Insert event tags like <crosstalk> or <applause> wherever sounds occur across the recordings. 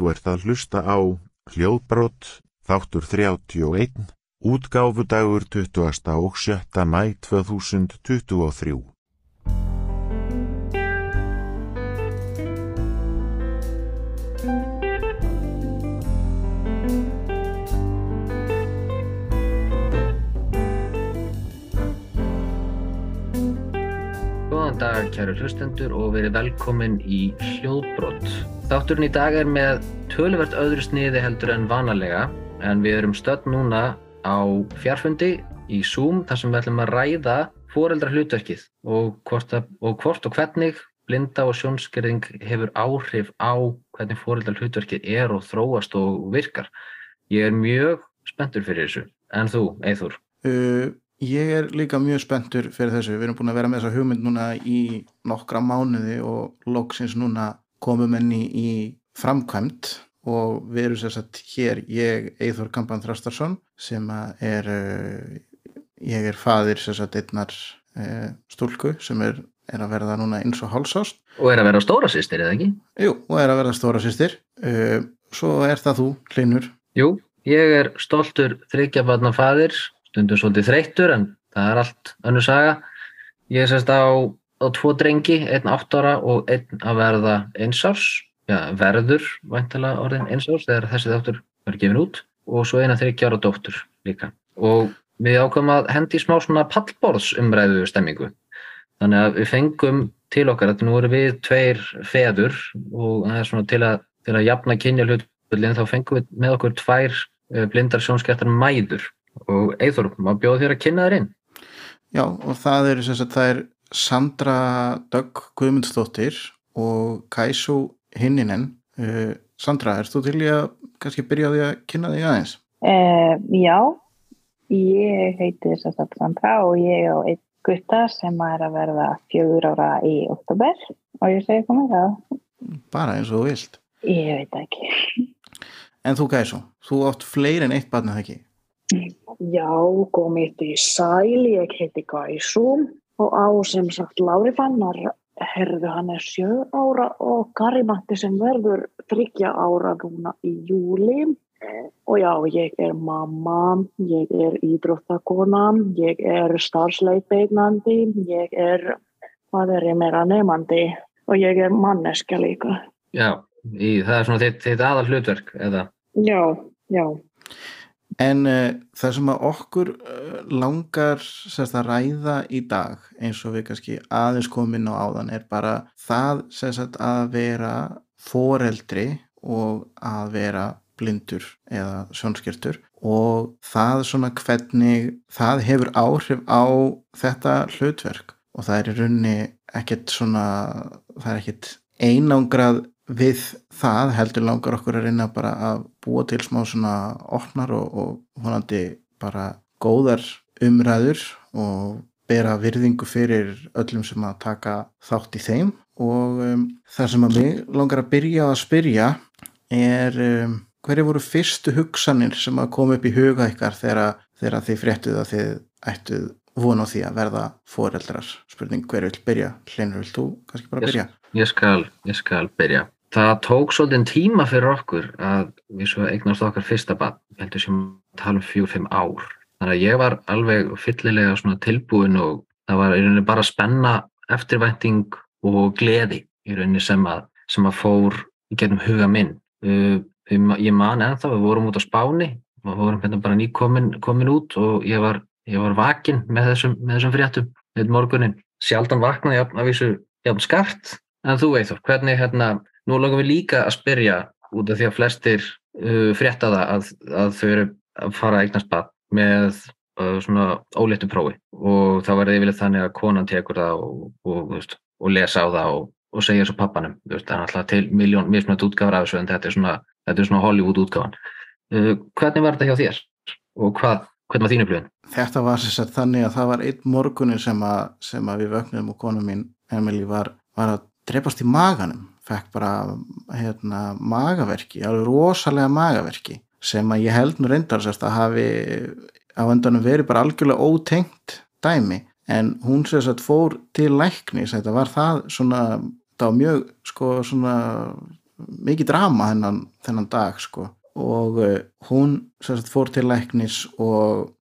Þú ert að hlusta á hljóðbrott þáttur 31, útgáfudagur 20. og 7. mæ 2023. dag, kæru hlustendur og verið velkomin í Hljóðbrott. Þátturinn í dag er með töluvert öðru sniði heldur en vanalega en við erum stödd núna á fjarfundi í Zoom þar sem við ætlum að ræða foreldra hlutverkið og hvort, að, og hvort og hvernig blinda og sjónskerðing hefur áhrif á hvernig foreldra hlutverkið er og þróast og virkar. Ég er mjög spenntur fyrir þessu. En þú, Eithur? Uh, ég er líka mjög spenntur fyrir þessu. Við erum búin að vera með þessa hugmynd núna í nokkra mánuði og loksins núna komum enni í framkvæmt og við erum sérsagt hér, ég, Eithor Kampan Þrastarsson sem er, uh, ég er fadir sérsagt einnar uh, stúlku sem er, er að verða núna eins og hálsást. Og er að vera stóra sýstir, eða ekki? Jú, og er að verða stóra sýstir. Uh, svo er það þú, Hlinur. Jú, ég er stoltur þryggjabarna fadir, stundum svolítið þreyttur en það er allt önnur saga. Ég er sérst á, á tvo drengi, einn átt ára og einn að verða einsárs, já, verður væntalega orðin einsárs þegar þessi þáttur verður gefin út og svo eina þryggja ára dóttur líka. Og við ákvæmum að hendi smá svona pallborðsumræðu stemmingu. Þannig að við fengum til okkar að nú erum við tveir feður og það er svona til að, til að jafna kynja hlutböldin þá fengum við með okkur tvær eh, blindar sjónskertar mæður og Eithor, maður bjóði þér að kynna þér inn. Já, og það sem sagt, það er Sandra Dögg Guðmundsdóttir og Kæsú Hinninen. Uh, Sandra, erst þú til í að kannski byrja á því að kynna þig aðeins? Uh, já, ég heiti sem sagt Sandra og ég á einn gutta sem er að verða fjögur ára í oktober og ég segi komið það. Bara eins og þú vilt. Ég veit ekki. En þú Kæsú, þú átt fleiri en eitt barnið ekki? Já, komið í sæl, ég heiti Gæsú og á sem sagt Lári Fannar, herðu hann er sjö ára og Karimatti sem verður þryggja ára núna í júli. Og já, ég er mamma, ég er ídróttakona, ég er starfsleipeignandi, ég er, hvað er ég meira nefandi og ég er manneska líka. Já, í, það er svona þitt, þitt aðal hlutverk, eða? Já, já. En uh, það sem að okkur uh, langar sérst, að ræða í dag eins og við kannski aðeins komin á áðan er bara það sérst, að vera foreldri og að vera blindur eða sjónskirtur og það svona hvernig það hefur áhrif á þetta hlutverk. Og það er í rauninni ekkert svona, það er ekkert einangrað við það heldur langar okkur að reyna bara að búa til smá svona opnar og, og honandi bara góðar umræður og bera virðingu fyrir öllum sem að taka þátt í þeim. Og um, það sem að mig langar að byrja að spyrja er um, hverju voru fyrstu hugsanir sem að koma upp í huga ykkar þegar, þegar þið fréttuð að þið ættuð vona á því að verða foreldrar? Spurning hver vil byrja, Hlinur vil þú kannski bara byrja? Ég, ég, skal, ég skal byrja það tók svolítið tíma fyrir okkur að við svo eignast okkar fyrsta bann, heldur sem tala um fjór-fimm ár. Þannig að ég var alveg fyllilega tilbúin og það var í rauninni bara spenna eftirvænting og gleði í rauninni sem að, sem að fór í getnum huga minn. Uh, ég man ennþá, við vorum út á Spáni, við vorum hérna bara nýkomin komin út og ég var, ég var vakin með þessum, með þessum fréttum með morgunin. Sjaldan vaknaði af vísu jafn skart, en þú Eithor, hvernig hérna Nú langar við líka að spyrja út af því að flestir uh, frétta það að, að þau eru að fara að eignast bad með uh, svona óléttu prófi og þá það yfirlega þannig að konan tekur það og, og, veist, og lesa á það og, og segja svo pappanum. Það er alltaf til miljón mismunat útgáðar af þessu en þetta er svona, þetta er svona Hollywood útgáðan. Uh, hvernig var þetta hjá þér og hvað, hvernig var þínu blöðin? Þetta var sérstaklega þannig að það var einn morgunin sem, sem að við vögnum og konum mín Emily var, var að drepast í maganum fekk bara hérna, magaverki, alveg rosalega magaverki sem að ég held nú reyndar sérst að hafi á endanum verið bara algjörlega ótengt dæmi. En hún sérst fór til læknis, þetta var það svona, það var mjög sko svona mikið drama hennan, þennan dag sko. Og uh, hún sagt, fór til læknis og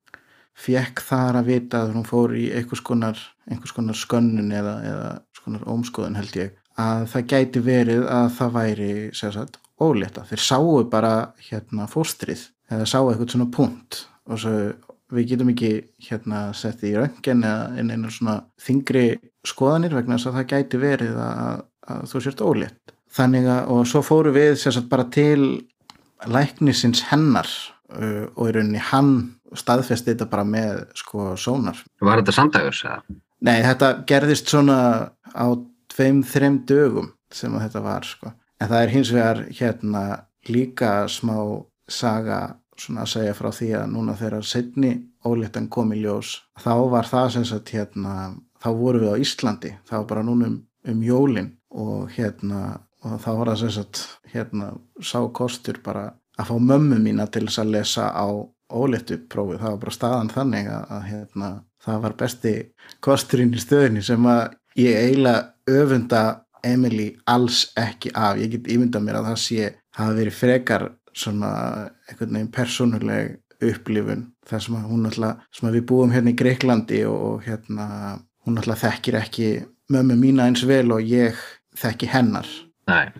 fekk þar að vita að hún fór í einhvers konar, einhvers konar skönnun eða, eða skonar ómskoðun held ég að það gæti verið að það væri sagt, ólétta. Þeir sáu bara hérna fóstrið eða sáu eitthvað svona punkt og svo við getum ekki hérna sett í röngin eða inn einar svona þingri skoðanir vegna þess að það gæti verið að, að þú sért ólétt. Þannig að og svo fóru við sérstaklega bara til læknisins hennar uh, og í rauninni hann staðfesti þetta bara með sko sónar. Var þetta samdagur? Nei, þetta gerðist svona á tveim, þreim dögum sem að þetta var sko. En það er hins vegar hérna líka smá saga svona að segja frá því að núna þegar setni óléttan kom í ljós þá var það sem sagt hérna þá voru við á Íslandi, var bara núna um, um jólin og hérna og þá var það sem sagt hérna sá kostur bara að fá mömmu mína til þess að lesa á óléttu prófið, það var bara staðan þannig að, að hérna það var besti kosturinn í stöðinni sem að ég eiginlega öfunda Emily alls ekki af, ég get ímynda mér að það sé hafa verið frekar svona einhvern veginn persónuleg upplifun þar sem að hún alltaf, sem að við búum hérna í Greiklandi og, og hérna hún alltaf þekkir ekki mömmu mína eins vel og ég þekki hennar. Nei,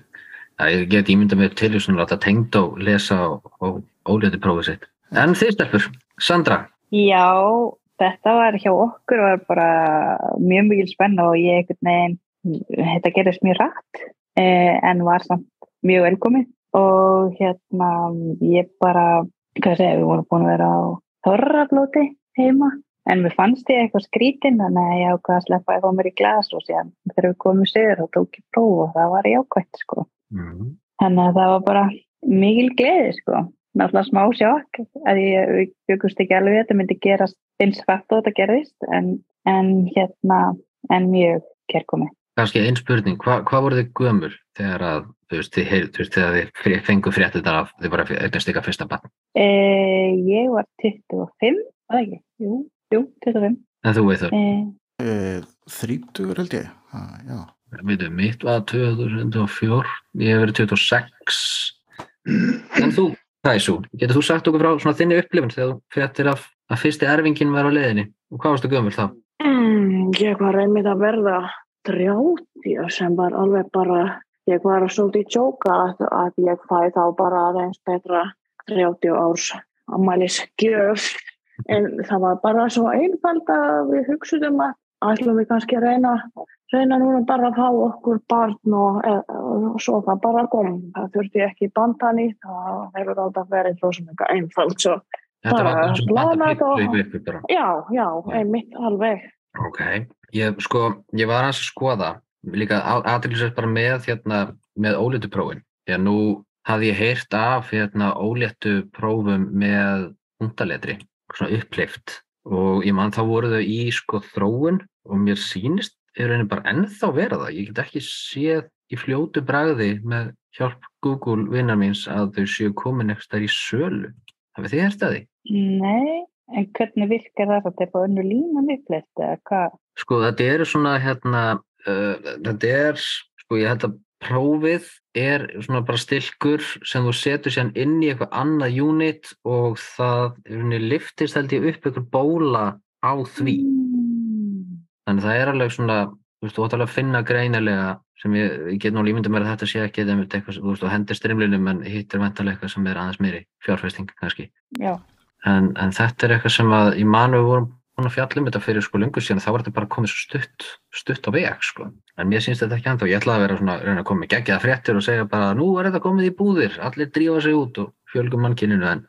það ég get ímynda mér til þess að láta tengd og lesa og ólétti prófið sitt. En þið stelpur, Sandra? Já, þetta var hjá okkur var bara mjög mjög spenn og ég einhvern veginn þetta gerist mjög rætt eh, en var samt mjög velkomið. Og hérna ég bara, hvað segja, við vorum búin að vera á þorraflóti heima en við fannst ég eitthvað skrítin þannig að ég ákvaði að sleppa að fá mér í glas og síðan þegar við komum sér þá tók ég próf og það var jákvæmt sko. Mm. þannig að það var bara mikil gleði sko. Náttúrulega smá sjokk að ég byggust ekki alveg þetta myndi gerast eins fætt og þetta gerðist en, en hérna en mjög kerkomi Kanski einn spurning, Hva, hvað voru þið gömur þegar að þú veist, þið, þú veist, þegar þið fengu fréttið þar af, þið bara eignast ykkar fyrsta bann? Eh, ég var 25, var ekki? Jú, jú, 25. En þú veit það? Eh, 30 held ég, ah, já. Við veitum, mitt var 2004, ég hef verið 26. En þú, Þæsú, getur þú sagt okkur frá svona þinni upplifin þegar þú fréttir af að fyrsti erfingin var á leðinni og hvað varstu gömul þá? Mm, ég var einmitt að verða 30 sem var alveg bara ég var svolítið tjóka að, að ég fæ þá bara aðeins betra 30 árs ammælis gjöf en það var bara svo einfald að við hugsuðum að ætlum við kannski að reyna reyna núna bara að fá okkur barn og, og svo það bara kom. Það þurfti ekki bandan í það hefur alltaf verið eitthvað einfald svo Þetta það sem banda plikt og... Já, já, einmitt alveg Ok, ég, sko, ég var að skoða líka aðriðlisast bara með hérna, með óléttu prófin því að nú hafði ég heyrt af hérna, óléttu prófum með hundaletri, svona uppleift og ég mann þá voru þau í sko þróun og mér sínist er henni bara ennþá vera það, ég get ekki séð í fljótu bragði með hjálp Google vinnar míns að þau séu komin eitthvað í sölu. Hafið þið hérst að því? Nei, en hvernig virkar það að þetta er bara önnu línan uppleift eða hvað? Sko þetta eru svona hérna uh, þetta er, sko ég held að prófið er svona bara stilkur sem þú setur sér inn í eitthvað annað unit og það liftist held ég upp eitthvað bóla á því mm. þannig það er alveg svona þú veist, alveg að finna greinilega sem ég, ég get nú límynda mér að þetta sé ekki eða þú veist, þú hendir strimlinum en hittir vendalega eitthvað sem er aðeins meiri fjárfæsting kannski en, en þetta er eitthvað sem að í manu vorum búin að fjallum þetta fyrir sko lungu síðan þá var þetta bara komið svo stutt stutt á veg sko. En mér sínst þetta ekki ennþá, ég ætlaði að vera svona með geggiða fréttir og segja bara nú er þetta komið í búðir, allir drífa sig út og fjölgum mannkyninu en,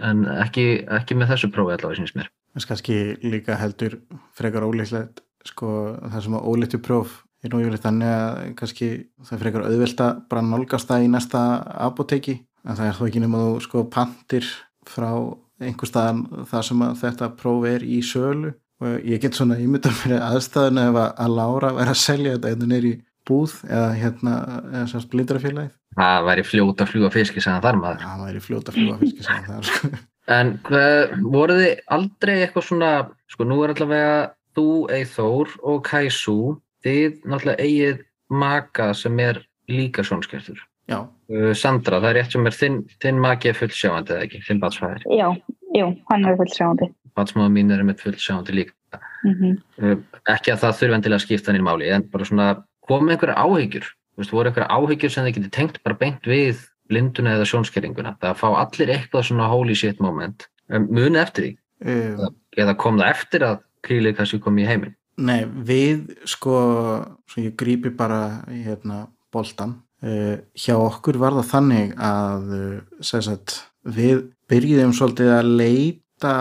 en ekki, ekki með þessu prófi allavega sínst mér. Er kannski líka heldur frekar ólíklegt sko það sem að ólíktu próf er nú yfirleitt þannig að kannski það frekar auðvelt að bara nálgast það í næsta apoteki en það er þó ekki nema þú sko pantir frá einhver staðan það sem þetta próf er í sölu. Og ég get svona ímyndað fyrir aðstæðun ef að Laura væri að selja þetta eða neyri búð eða hérna eða sérst blindrafélagið. Það væri fljóta fljúa fiski sem þar maður. Það væri fljóta fljúa fiski sem þar sko. En hvað, voru þið aldrei eitthvað svona sko nú er allavega þú, Eithór og Kæsú þið náttúrulega eigið maka sem er líka sjónskertur Uh, Sandra, það er rétt sem er þinn, þinn maki er fullsjáandi eða ekki, þinn batsfæðir. Já, jú, hann er fullt sjáandi. Batsmáða mín er með fullsjáandi líka. Mm Uh, ekki að það þurfi endilega að skipta hann í máli, en bara svona, komið einhverja áhyggjur, þú veist, voru einhverja áhyggjur sem þið getið tengt bara beint við blinduna eða sjónskerringuna. Það fá allir eitthvað svona holy shit moment. Um, muni eftir því, um, eða kom það eftir að krílið kannski kom í heiminn. Nei, við sko, ég grípi bara hérna boltan, hjá okkur var það þannig að sem sagt, við byrjuðum svolítið að leita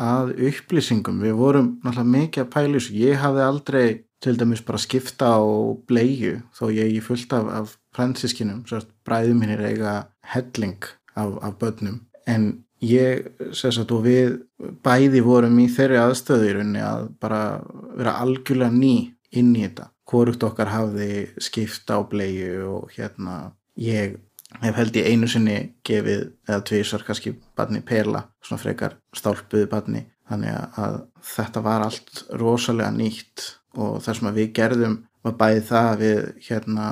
að upplýsingum, við vorum náttúrulega mikið að pæla þessu, ég hafði aldrei til dæmis bara skipta á bleiu þó ég er fullt af, af að bræðum mínir eiga helling af, af börnum. En ég, sagt, og við bæði vorum í þeirri rauninni að bara vera algjörlega ný inn í þetta. Hvorugt okkar hafði skipta á bleiu og hérna ég hef held í einu sinni gefið eða tvísar kannski barni perla, svona frekar stálpuðu barni. Þannig að, þetta var allt rosalega nýtt og það sem við gerðum var bæði það að við hérna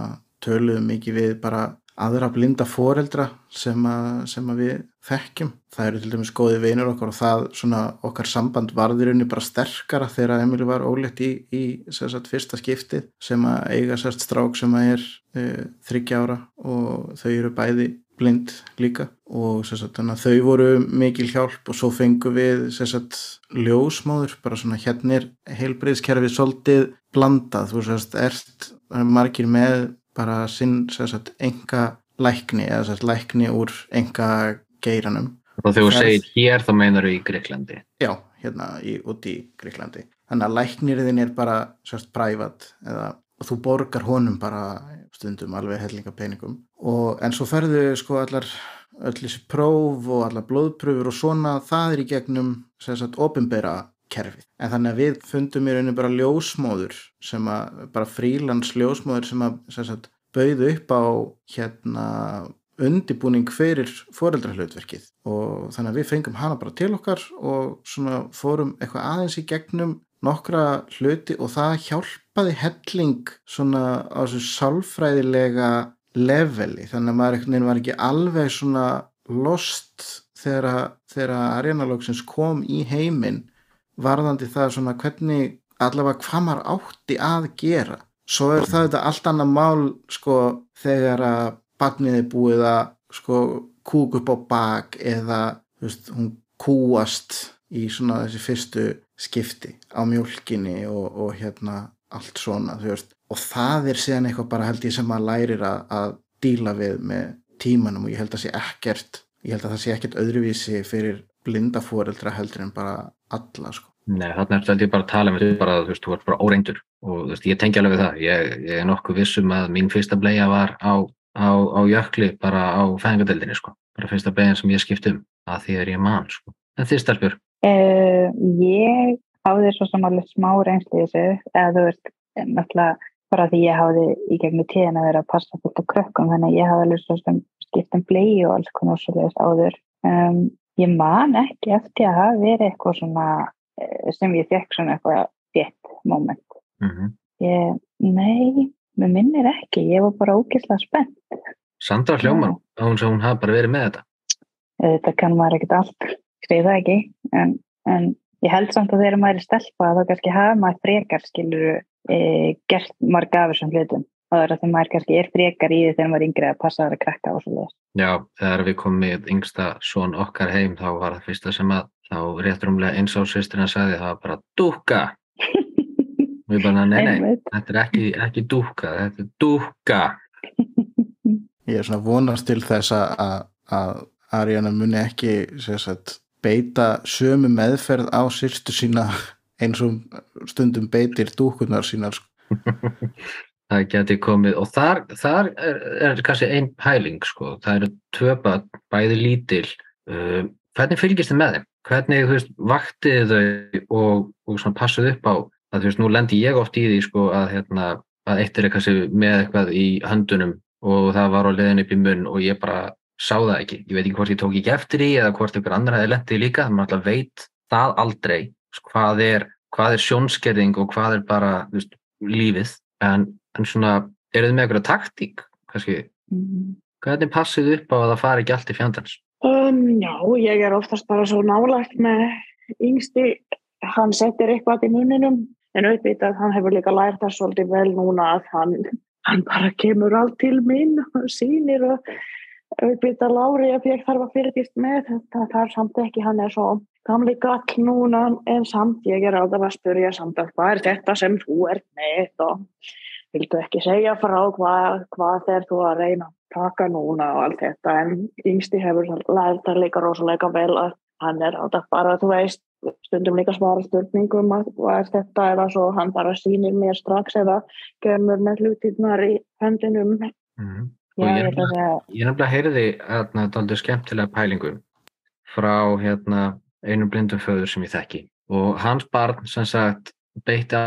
töluðum mikið við bara aðra blinda foreldra sem að, sem að við þekkjum. Það eru til dæmis góði vinur okkar og það svona okkar samband varðirunni bara sterkara þegar Emil var ólétt í, í sagt, fyrsta skiptið sem að eiga sérst strák sem að er uh, þryggja ára og þau eru bæði blind líka og sagt, þau voru mikil hjálp og svo fengu við sagt, ljósmáður, bara svona hérna er heilbreyðskerfið svolítið blandað, þú sérst, ert margir með bara sinn sagt, enga lækni eða sagt, lækni úr enga geiranum Og þegar þú segir hér þá meinar þú í Greiklandi. já, hérna í, út í Gríklandi þannig að læknirðin er bara sérst prævat eða þú borgar honum bara stundum alveg hellinga peningum og en svo ferðu sko allar öll þessi próf og allar blóðpröfur og svona það er í gegnum sem sagt opinbera kerfið. En þannig að við fundum í rauninni bara ljósmóður sem að bara frílans ljósmóður sem að sem sagt bauðu upp á hérna undibúning fyrir foreldrahlautverkið og þannig að við fengum hana bara til okkar og svona fórum eitthvað aðeins í gegnum nokkra hluti og það hjálpaði helling svona á þessu sálfræðilega leveli. Þannig að maður einhvern veginn var ekki alveg svona lost þegar, þegar Arjanalóksins kom í heiminn varðandi það svona hvernig allavega hvað maður átti að gera. Svo er það þetta allt annað mál sko þegar að barnið er búið að sko kúk upp á bak eða veist, hún kúast í svona þessi fyrstu skipti á mjólkinni og, og hérna allt svona þú veist. Og það er síðan eitthvað bara held ég sem maður lærir að, að díla við með tímanum og ég held að sé ekkert ég held að það sé ekkert öðruvísi fyrir blinda fóreldra heldur en bara alla sko Nei, þarna er þetta bara að tala með þú bara, þú veist, þú ert bara óreindur og þú veist, ég tengi alveg það. Ég, ég er nokkuð vissum að mín fyrsta bleia var á, á, á jökli bara á fæðingadeildinni, sko. Bara fyrsta bleian sem ég skipt um að því er ég mann, sko. En þið stelpur, Uh, ég hafði svo sem alveg smá reynslu í þessu eða þú veist, náttúrulega bara því ég hafði í gegnum tíðin að vera að passa fullt af krökkum, þannig að ég hafði alveg svo sem skipt um blei og alls konar svo leiðis áður. Um, ég man ekki eftir að hafa verið eitthvað svona eh, sem ég fekk svona eitthvað rétt moment. mm Ég, nei, mér minnir ekki, ég var bara ógeðslega spennt. Sandra hljómar, hún sem hún hafi bara verið með þetta. Þetta kann maður ekkert allt, skrið það ekki, en, en ég held samt að þegar maður er stelpa þá kannski hafa maður frekar skilur e, gert marga af þessum hlutum það er að því maður kannski er frekar í því þegar maður yngri að passa að krakka og svo leiðis. Já, þegar við komum með yngsta son okkar heim, þá var það fyrsta sem að þá réttrumlega eins á sýstirna sagði, það var bara dúkka. Við bara, nei, nei, þetta er ekki, ekki dúkka, þetta er dúkka. ég er svona vonast til þess að, að, að Ariana muni ekki sem sagt, beita sömu meðferð á sýrstu sína eins og stundum beitir dúkunar sínar sko. <laughs> það geti komið og þar, þar er, er kannski ein pæling sko, það eru tvö börn, bæði lítil uh, hvernig fylgist þið með þeim? Hvernig, þú veist, vaktið þau og, og svona passið upp á að þú veist, nú lendi ég oft í því sko að hérna, að eitt er kannski með eitthvað í höndunum og það var á leiðin upp í munn og ég bara sá það ekki, ég veit ekki hvort ég tók ekki eftir því eða hvort ykkur annar hefði lendið líka, þannig að maður alltaf veit það aldrei sko, hvað er, hvað er sjónskerðing og hvað er bara veist, lífið en, en svona, eru þið með eitthvað taktík kannski Mm. Hvernig passið upp á að það fari ekki allt í fjandans? Um, já, ég er oftast bara svo nálagt með yngsti, hann settir eitthvað í muninum en auðvitað hann hefur líka lært það svolítið vel núna að hann, hann bara kemur allt til mín og sýnir og auðvitað Lári ef ég þarf að fyrtist með þetta þarf samt ekki, hann er svo gamli gall núna en samt ég er áður að spyrja samt að hvað er þetta sem þú ert með? og vildu ekki segja frá hvað, hvað er þú að reyna að taka núna og allt þetta? En yngsti hefur lært það líka rosalega vel að hann er áður bara þú veist stundum líka svara spurningum að hvað þetta? eða svo hann bara sýnir mér strax eða kemur með hlutinnar í höndinum Mm. Og ég ég er að nefnilega heyrði hérna daldur skemmtilega pælingu frá hérna einum blindum föður sem ég þekki. Og hans barn sem sagt beitti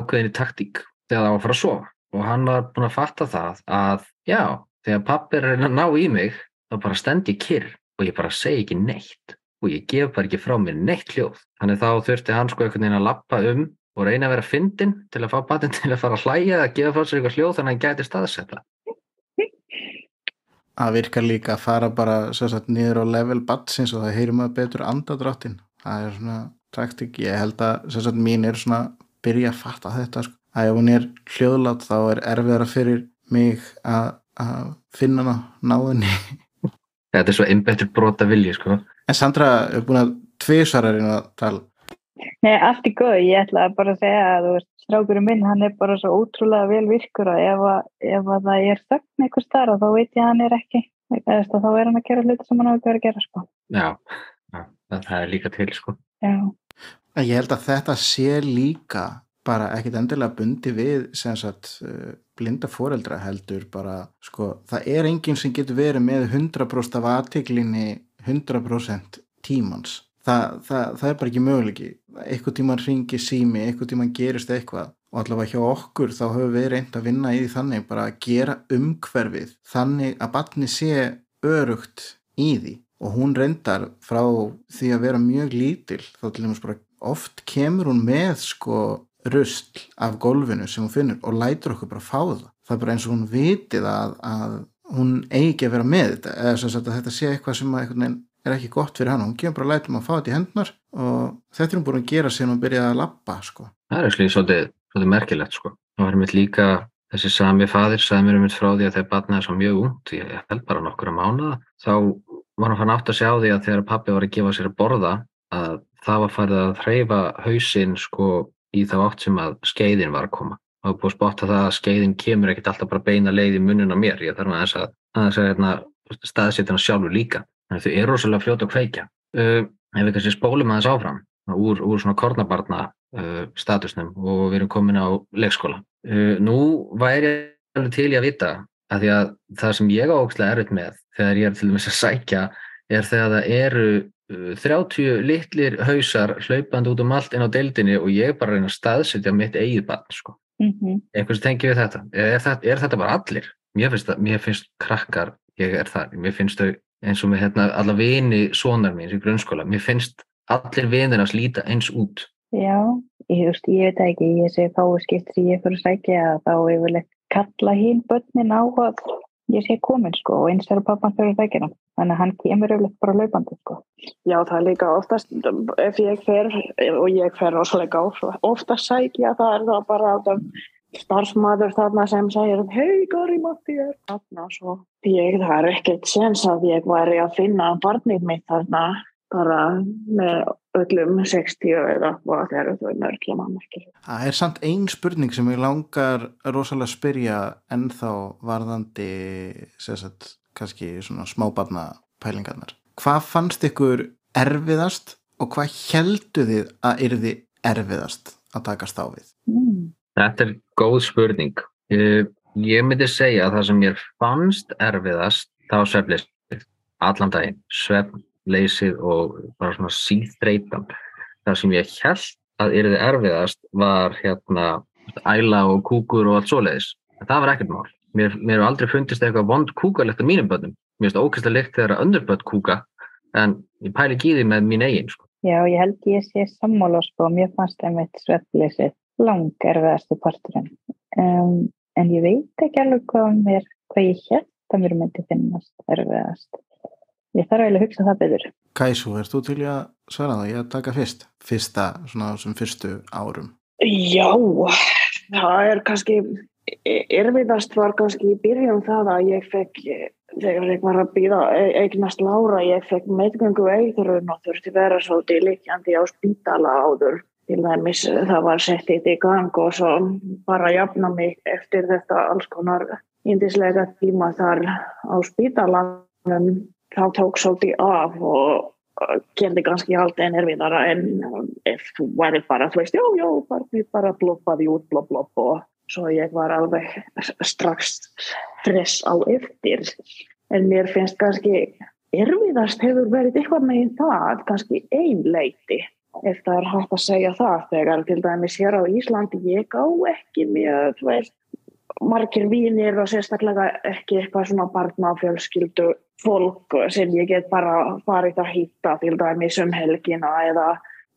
ákveðinni taktík þegar það var að fara að sofa og hann var búinn að fatta það að já, þegar pappi er að að ná í mig þá bara stend ég kyrr og ég bara segi ekki neitt og ég gef bara ekki frá mér neitt hljóð þannig þá þurfti hann sko einhvern veginn að lappa um og reyna að vera fyndin til að fá batinn <laughs> til að fara að hlæja eða gefa frá sér eitthvað hljóð þannig að hann gæti staðsetta Það virkar líka að fara bara sagt, niður á level batsins og það heyrir maður betur andadráttin. Það er svona taktik. Ég held að sagt, mín er svona byrja að fatta þetta. Sko. Að ef hún er hljóðlátt þá er erfiðara fyrir mig að, að finna hana náðunni. <laughs> Þetta er svo einbettur brota vilji sko En Sandra er búin að tvisararinn að tala. Nei, allt í góð, ég ætla bara að segja að þú veist, strákurinn minn, hann er bara svo ótrúlega vel virkur og ef, að, ef að það er þögn einhver starf þá veit ég að hann er ekki, eða þá er hann að gera hluti sem hann á ekki verið að gera, sko. Já, já það, það er líka til sko. Já, En Ég held að þetta sé líka bara ekkit endilega bundi við sem sagt uh, blinda foreldra heldur bara sko það er enginn sem getur verið með 100% af aðtiklinni 100% tímans. Það, það, það er bara ekki möguleiki eitthvað tíman ringi sími, eitthvað tíman gerist eitthvað og allavega hjá okkur þá höfum við reynd að vinna í því þannig bara að gera umhverfið þannig að batni sé örugt í því. Og hún reyndar frá því að vera mjög lítil þá til dæmis bara oft kemur hún með sko rusl af golfinu sem hún finnur og lætur okkur bara fá það það er bara eins og hún vitið að, að hún eigi ekki að vera með þetta eða sem sagt að þetta sé eitthvað sem er ekki gott fyrir hann, hún kemur bara að lætum að fá þetta í hendnar og þetta er hún búin að gera síðan hún byrjaði að lappa sko. Það er slíð svolítið, svolítið merkilegt sko. Það var mitt líka þessi sami fadir sagði mér um mitt frá því að þegar batnaði svo mjög ungt, ég held bara nokkura mánuða, þá var hann fann átt að sjá því að þegar pappi var að gefa sér að borða að það var farið að hreyfa hausinn sko í þá átt sem að skeiðin var að koma. Var búið að spotta það að skeiðin kemur ekkert alltaf bara beina leið í munun á mér. Ég þarf að, aðeins að hérna, staðsetja hann sjálfur líka. Þannig að þau eru rosalega fljóta að kveikja. Uh, ef við kannski spólum aðeins áfram úr, úr svona kornabarna uh, statusnum og við erum komin á leikskóla. Uh, nú væri ég alveg til í að vita að því að það sem ég á ógstlega erfitt með þegar ég er til dæmis að sækja er þegar það eru 30 litlir hausar hlaupandi út um allt inn á deildinni og ég bara reyna að staðsetja mitt eigið barn sko. mm Einhvers tengi við þetta. Er, þetta. er þetta bara allir? Mér finnst, það, mér finnst krakkar, ég er það, mér finnst þau eins og með hérna, alla vini sonar mín í grunnskóla, mér finnst allir vinir að slíta eins út. já, ég, veist, ég veit það ekki, ég segi þá skipt sem ég fyrir að sækja að þá yfirleitt kalla hín börnin á að ég sé komin, sko, og eins þegar pappan fyrir hann, þannig að hann kemur yfirleitt bara laupandi, sko. Já, það er líka oftast, ef ég fer, og ég fer rosalega oftast sækja, það er það bara að starfsmæður þarna sem segir hei Gary Matti er þarna svo. Ég það er ekkert sens að ég væri að finna barnið mitt þarna bara með öllum 60 eða hvað þegar þau mörgla mann ekki. Það er samt ein spurning sem ég langar rosalega að spyrja ennþá varðandi sagt, kannski svona smábarna pælingarnar. Hvað fannst ykkur erfiðast og hvað heldu þið að yrði erfiðast að takast á við? Mm. Þetta er góð spurning. Ég, ég myndi segja að það sem mér fannst erfiðast þá svefnleysið allan daginn, svefnleysið og bara svona síþreitan. Það sem ég held að yrði erfiðast var hérna æla og kúkur og allt svoleiðis. En það var ekkert mál. Mér, hefur aldrei fundist eitthvað vond kúkalegt af mínum börnum. Mér finnst það ókvæmst að líkt þegar að önnur börn kúka en ég pæli ekki í því með mín eigin sko. Já, ég held ég sé sammála, sko, mér fannst einmitt svefnleysið lang erfiðastu parturinn. Um, en ég veit ekki alveg hvað, mér, hvað ég held það mér myndi finnast erfiðast. Ég þarf eiginlega að hugsa það betur. Kæsú, ert þú til í að svara það? Ég að taka fyrst. Fyrsta, svona þessum fyrstu árum. Já, það er kannski, e- erfiðast var kannski í byrjun það að ég fekk, þegar ég var að býða eignast Lára, ég fekk meðgöngu eitrun og þurfti vera svolítið líkjandi á spítala áður. Til dæmis það var sett eitt í gang og svo bara jafna mig eftir þetta alls konar índislega tíma þar á spítalanum. Þá tók svolítið af og gerði kannski allt en erfiðara en ef þú væri bara, þú veist, já, já, bara, bara bloppaði út, blopp, blopp og svo ég var alveg strax stress á eftir. En mér finnst kannski erfiðast hefur verið eitthvað með það, kannski einleiti, ef það er hægt að segja það, þegar til dæmis hér á Íslandi ég á ekki mjög, þú veist, margir vínir og sérstaklega ekki eitthvað svona barnafjölskyldu fólk sem ég get bara farið að hýtta til dæmis um helgina eða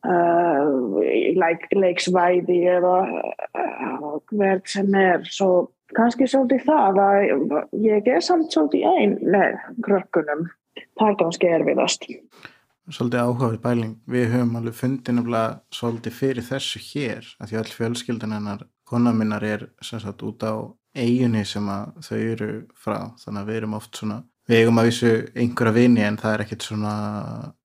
uh, leik, leiksvæði eða uh, hvert sem er. Svo kannski svolítið það að ég er samt svolítið einn með krökkunum. Það er kannski erfiðast. Svolítið áhugavið bæling. Við höfum alveg fundið nefnilega svolítið fyrir þessu hér að því all fjölskyldan konar minnar er sem sagt út á eiginni sem að þau eru frá. Þannig að við erum oft svona við eigum að vísu einhverja vini en það er ekkert svona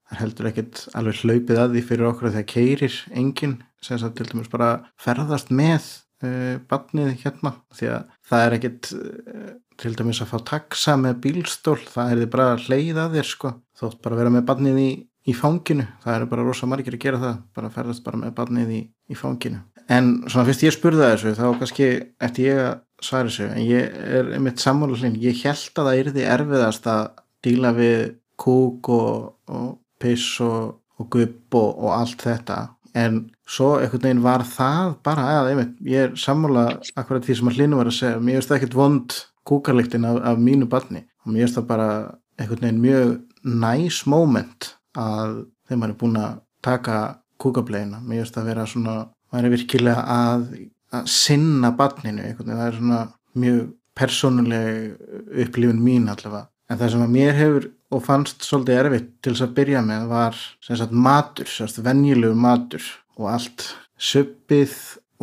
það heldur ekkert alveg hlaupið að því fyrir okkur það keirir enginn sem sagt til dæmis bara ferðast með uh, barnið hérna. Því að það er ekkert uh, til dæmis að fá taxa með bílstól það er þið bara að hleyða þér sko. Þótt bara að vera með barnið í, í fanginu. Það eru bara rosa margir að gera það bara ferðast bara með barnið í, í fanginu en svona fyrst ég spurða þessu þá kannski eftir ég að svara þessu. En ég er einmitt sammáluhlinn ég held að það yrði erfiðast að díla við kúk og, og piss og, og gupp og, og allt þetta. En svo einhvern veginn var það bara að einmitt, ég er sammála akkurat því sem að hlinu var að segja, mér finnst það ekkert vond kúkarlíktin af, af mínu barni. Og mér finnst það bara einhvern veginn mjög næs moment að þeim er búin að taka kúkablegina, mér finnst það að vera svona, maður er virkilega að, að sinna barninu það er svona mjög persónuleg upplifun mín allavega, en það sem að mér hefur og fannst svolítið erfitt til þess að byrja með var sem sagt matur, sem sagt venjulegu matur og allt söppið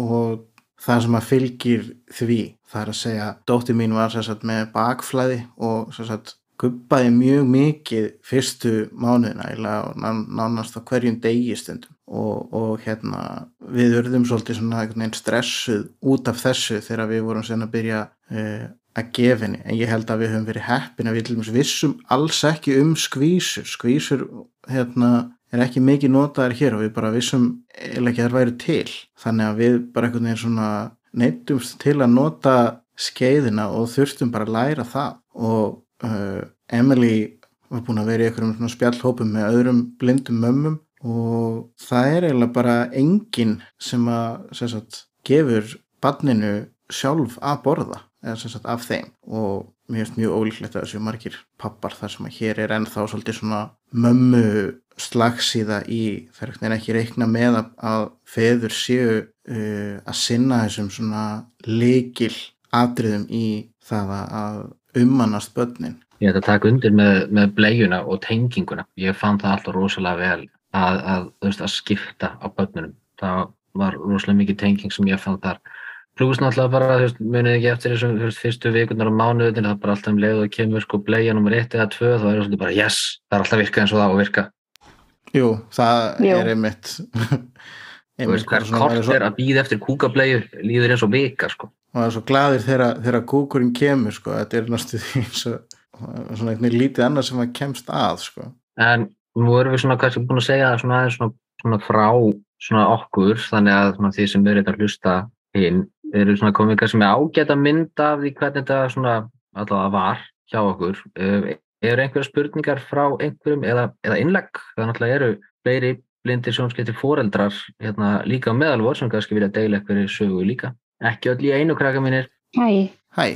og það sem að fylgir því, það er að segja dótti mín var sem sagt með bakflæði og sem sagt guppaði mjög mikið fyrstu mánuðina og nánast á hverjum degi stundum. Og, og hérna við örðum svolítið svona stressuð út af þessu þegar við vorum sen að byrja uh, að gefa henni, en ég held að við höfum verið heppin að við vissum alls ekki um skvísur, skvísur hérna er ekki mikið notaðar hér og við bara vissum eða ekki að það væri til. Þannig að við bara einhvern veginn svona neittumst til að nota skeiðina og þurftum bara að læra það. Og uh, Emily var búin að vera í einhverjum svona spjallhópum með öðrum blindum mömmum og það er eiginlega bara enginn sem að sem sagt, gefur barninu sjálf að borða eða sem sagt af þeim. Og mér finnst mjög ólíklegt að þessu margir pappar þar sem að hér er ennþá svolítið svona mömmu slagsíða í það er ekki reikna með að, að feður séu uh, að sinna þessum svona leikil atriðum í það að ummannast börnin. Ég ætla að taka undir með, með blegjuna og tenginguna. Ég fann það alltaf rosalega vel að, að, veist, að skipta á börnunum. Það var rosalega mikið tenging sem ég fann þar. Plús náttúrulega bara, þú veist, munið ekki eftir þessum veist, fyrstu vikunar á mánuðin, það er bara alltaf um leið og kemur sko bleið nummer 1 eða 2, þá er það svolítið bara yes, það er alltaf virkað eins og það á að virka. Jú, það Jú. er einmitt, Þú veist, hver kort er að býða eftir kúkableiðu líður eins og vika, sko. Og það er svo gladir þegar, kúkurinn kemur, sko, þetta er náttúrulega eins og svona eitthvað lítið annað sem að kemst að, sko. En nú erum við svona kannski búin að segja svona aðeins svona, svona frá svona okkur, þannig að svona, því sem við erum að hlusta hinn, við erum svona komið kannski með ágæta mynd af því hvernig þetta svona allavega var hjá okkur. Uh, eru einhverja spurningar frá einhverjum eða, eða innlegg? Það náttúrulega eru fleiri blindir sjónskiptir foreldrar hérna, líka meðalvor sem kannski vilja deila einhverju sögu líka. Ekki öll í einu krakka mínir. Hæ, Hæ,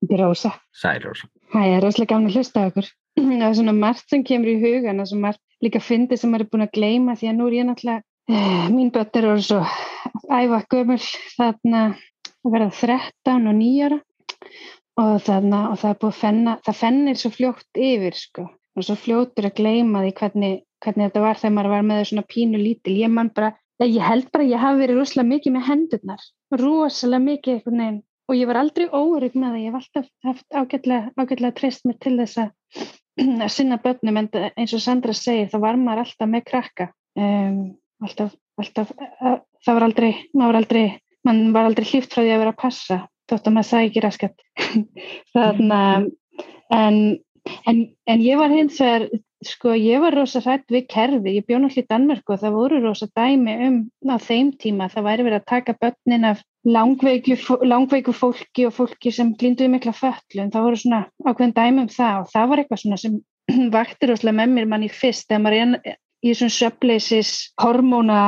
þetta er Rósa. Sæl Rósa. Hæ, það er rosalega gaman að hlusta okkur. <clears throat> Það er svona margt sem kemur í hugan og svo margt líka fyndið sem maður er búin að gleyma því að nú er ég náttúrulega, uh, mín er orðið svo æfa gömul þarna að verða 13 og 9 ára og, þarna, og það er búið að fenna, það fennir svo fljótt yfir sko og svo fljótur að gleyma því hvernig, hvernig þetta var þegar maður var með þau svona pínu lítil ég man bara, ég held bara að ég hafi verið rosalega mikið með hendurnar rosalega mikið einhvern veginn. Og ég var aldrei órygg með það, ég hef alltaf haft ágætlega, ágætlega treyst mér til þess að, <clears throat> að sinna börnum en eins og Sandra segir þá var maður alltaf með krakka. Um, alltaf, alltaf að, það var aldrei, maður var aldrei mann var aldrei hlýft frá því að vera að passa þótt að maður sagði ekki raskat. <laughs> Þannig að En, en ég var hins vegar, sko, ég var rosa hrætt við kerfi, ég bjóð náttúrulega í Danmark og það voru rosa dæmi um á þeim tíma, það væri verið að taka börnin af langveiku, langveiku fólki og fólki sem glinduði mikla föllum, það voru svona ákveðin dæmi um það og það var eitthvað svona sem <clears throat> vakti rosalega með mér manni fyrst, þegar maður er í svona söpleisis hormóna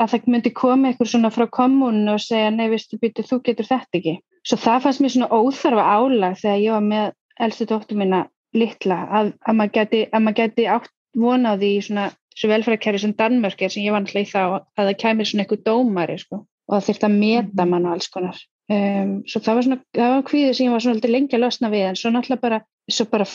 að það myndi koma eitthvað svona frá kommunu og segja, nei, vistu, býtu, þú getur þetta ekki. Svo það fannst mér svona óþarfa álag þegar ég var með elstu dóttur mína litla að, að maður geti, geti átt vonaði í svona svo velfærakerfi sem Danmörk er sem ég var náttúrulega í þá að það kemur svona eitthvað dómari sko, og það þurft að meta Mhm. mann og alls konar um, svo það var svona, það var kvíðið sem ég var svona lengi að losna við en svo náttúrulega bara, svo bara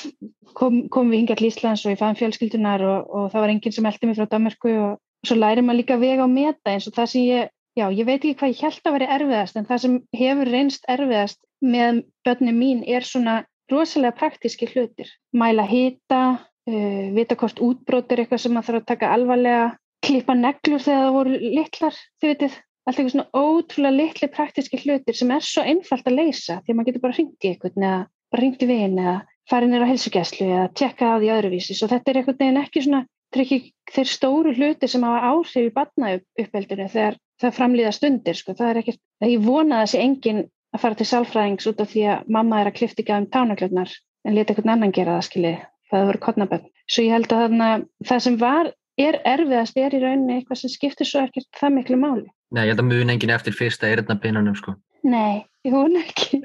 kom, kom við hingað til Íslands og ég fæðum fjölskyldunar og, og það var enginn sem eldi mig frá Danmörku og, svo læri maður líka vega og meta eins og það sem ég, já ég veit ekki hvað ég held að veri erfiðast en það sem hefur reynst erfiðast með börnum mín er svona rosalega praktíski hlutir. Mæla hita, uh, vita hvort útbrót er eitthvað sem maður þarf að taka alvarlega, klippa neglur þegar það voru litlar, þið veitir, allt eitthvað svona ótrúlega litli praktíski hlutir sem er svo einfalt að leysa því að maður getur bara hringt í eitthvað eða bara hringt í vin eða farið nýra á helsugæslu eða tjekka á því öðruvísi. Svo þetta er eitthvað neginn ekki svona, þetta er ekki þeir stóru hluti sem hafa áhrif í barnauppveldinu þegar það framlýða stundir, sko. Það er ekkert, það ég vona að þessi engin að fara til sálfræðings út af því að mamma er að klifta ekki um tánaklöfnar en leta einhvern annan gera það skilji það voru kodnabönd. Svo ég held að þarna, það sem var, er erfiðast er í rauninni eitthvað sem skiptir svo ekkert það miklu máli. Nei, ég held að mun enginn eftir fyrsta eyrnapinnunum sko. Nei, ég vona ekki.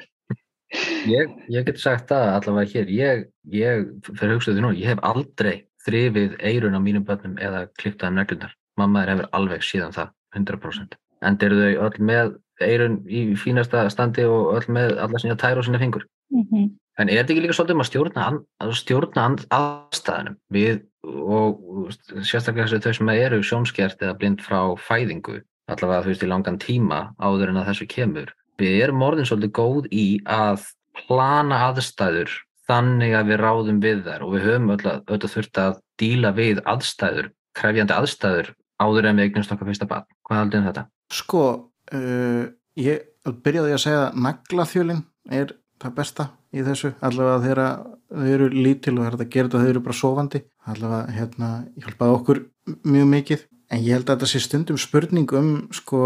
Ég, ég get sagt það allavega hér, ég, ég fyrir hugsaðu nú, ég hef aldrei þrifið eyrun á mínum börnum eða klipptað um neglunar. Mamma er hefur alveg síðan það, 100%. En eru þau öll með eirun í fínasta standi og öll með alla sína tær og sína fingur. Mm -hmm. En er þetta ekki líka svolítið um að stjórna, að stjórna aðstæðanum við og sérstaklega þessu þau sem eru sjónskjert eða blind frá fæðingu, allavega þú veist í langan tíma áður en að þessu kemur. Við erum orðin svolítið góð í að plana aðstæður þannig að við ráðum við þær og við höfum öll að þurft að díla við aðstæður, krefjandi aðstæður áður en við eignumst okkar fyrsta barn. Hvað heldur um þetta? Sko, uh, ég byrjaði að segja að naglaþjölin er það besta í þessu. Allavega þegar þau eru lítil og það er að gera þetta þau eru bara sofandi. Allavega hérna hjálpaði okkur mjög mikið. En ég held að þetta sé stundum spurning um sko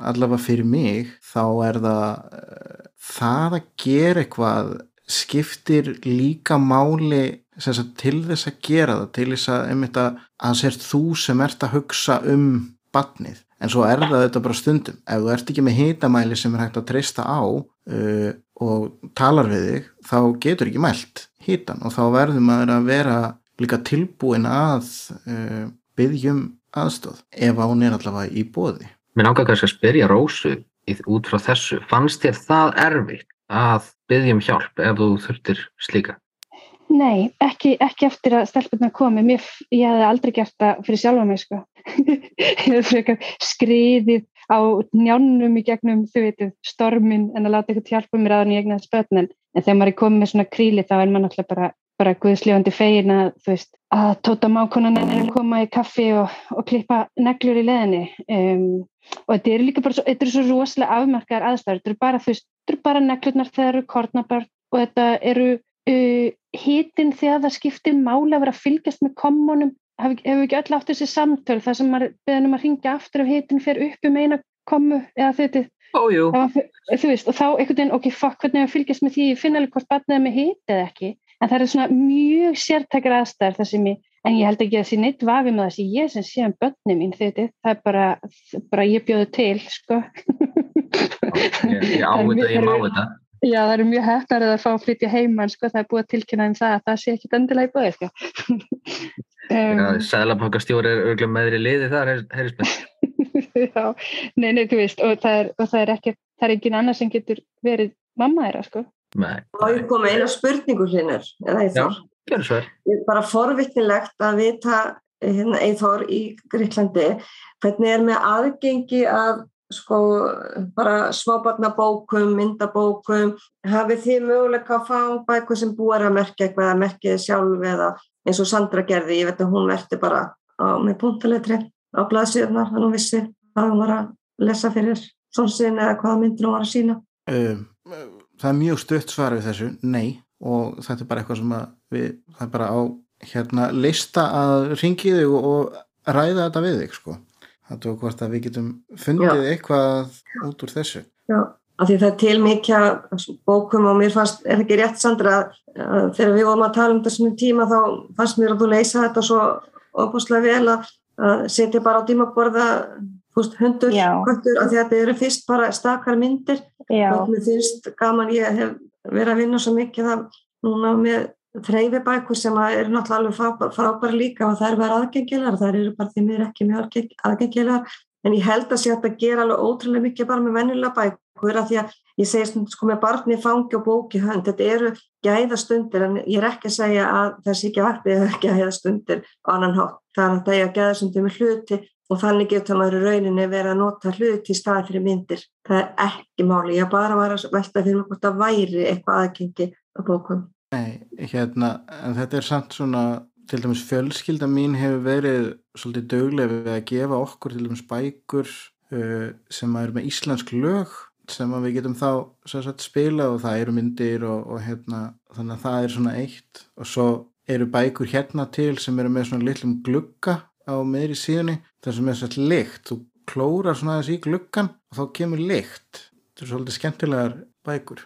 allavega fyrir mig þá er það uh, það að gera eitthvað skiptir líka máli sagt, til þess að gera það til þess að um þetta að þú sem ert að hugsa um batnið en svo er það þetta bara stundum. Ef þú ert ekki með hitamæli sem er hægt að treysta á uh, og talar við þig þá getur ekki mælt hitan. Og þá verður maður að vera líka tilbúin að uh, byggjum aðstóð ef hún er allavega í bóði Mér náttúrulega kannski að spyrja Rósu út frá þessu, fannst þér það erfitt að byggjum hjálp ef þú þurftir slíka? Nei, ekki, ekki eftir að stelpunna komi. Mér, ég hef aldrei gert það fyrir sjálfa mig, sko. <laughs> skriðið á njánum í gegnum, þú veitu, stormin en að láta eitthvað hjálpa mér að hann í egnaðs börnin. En þegar maður er komið með svona kríli þá er maður náttúrulega bara, bara guðsljóðandi fegin að, þú veist, að tóta mákonan að koma í kaffi og, og klippa neglur í leðinni. Um, og þetta eru líka bara svo, þetta eru svo rosalega afmarkaðar aðstæður. Þetta eru bara, þú veist, þetta eru bara neglurnar þegar það eru kornabörn og þetta eru uh, hitin þegar það skiptir máli að vera að fylgjast með kommunum hefur hef ekki öll átt þessi samtöl þar sem maður beðnum að ringja aftur ef hitin fer upp um eina komu eða þetta Ójú. þú veist og þá einhvern veginn ok fuck hvernig að fylgjast með því ég finna alveg hvort batnið er með hit eða ekki? En það eru svona mjög sértækar aðstæðar það sem ég en ég held ekki að það sé neitt vafi með það sem ég sem sé um börnum mín þetta það er bara, bara ég bjóðu til sko. Ég, ég á þetta, ég má þetta Já, það eru mjög hefnar að það fá að flytja heimann sko, það er búið að tilkynna um það að það sé ekki endilega í búið sko. <laughs> um, Sælabankastjóri er örgulega meðri liði þar, heyrðis með <laughs> Já, nei, nei, þú veist og það er, og það er ekki, það er engin annað sem getur verið mamma þeirra sko. Nei, og ég kom með eina spurningu hlinnur eða Já. Ég er bara forvitnilegt að vita hérna, Eithor í Gríklandi hvernig er með aðgengi að sko bara smábarnabókum, myndabókum hafið þið möguleika að fá bækur sem búar að merkja eitthvað að merkja þið sjálf eða eins og Sandra gerði, ég veit að hún verti bara á, með puntaletri á blaðsíðunar, þannig hún vissi hvað hún var að lesa fyrir sonsin eða hvaða myndir hún var að sína. Um, það er mjög stutt svar við þessu, nei og þetta er bara eitthvað sem við, það er bara á hérna lista að ringi þig og, og ræða þetta við þig sko. Það tók hvort að við getum fundið eitthvað út úr þessu. Já, af því það er til mikið bókum og mér fannst, er ekki rétt Sandra, að, að þegar við vorum að tala um þessum tíma þá fannst mér að þú leysa þetta svo opaslega vel að, að setja bara á tímaborða fúst, hundur, Já. köttur, af því að þetta eru fyrst bara stakar myndir Já, og mér finnst gaman, ég hef verið að vinna svo mikið það núna með þreyfibækur sem eru náttúrulega frábæri líka og það er verið aðgengilegar, það eru bara því mér ekki mjög aðgeng- aðgengilegar. En ég held að sé að gera alveg ótrúlega mikið bara með venjulega bækur af því að ég segi stundum sko með barni fangi og bóki hönd, þetta eru gæðastundir. En ég er ekki að segja að sé ekki ekki að <laughs> gæðastundir á annan hátt, það er að það er gæðastundir með hluti og þannig getur maður í rauninni verið að nota hluti í staði fyrir myndir. Það er ekki máli, ég bara var að velta fyrir mig hvort það væri eitthvað aðgengi að bókum. Nei, hérna, en þetta er samt svona, til dæmis fjölskylda mín hefur verið svolítið dögleg við að gefa okkur til dæmis bækur uh, sem eru með íslensk lög sem við getum þá sagt, spila og það eru myndir og, og hérna, þannig að það er svona eitt. Og svo eru bækur hérna til sem eru með svona litlum glugga á meðri síðunni, það sem er sett lykt, þú klórar svona aðeins í gluggan og þá kemur lykt. Þetta er svolítið skemmtilegar bækur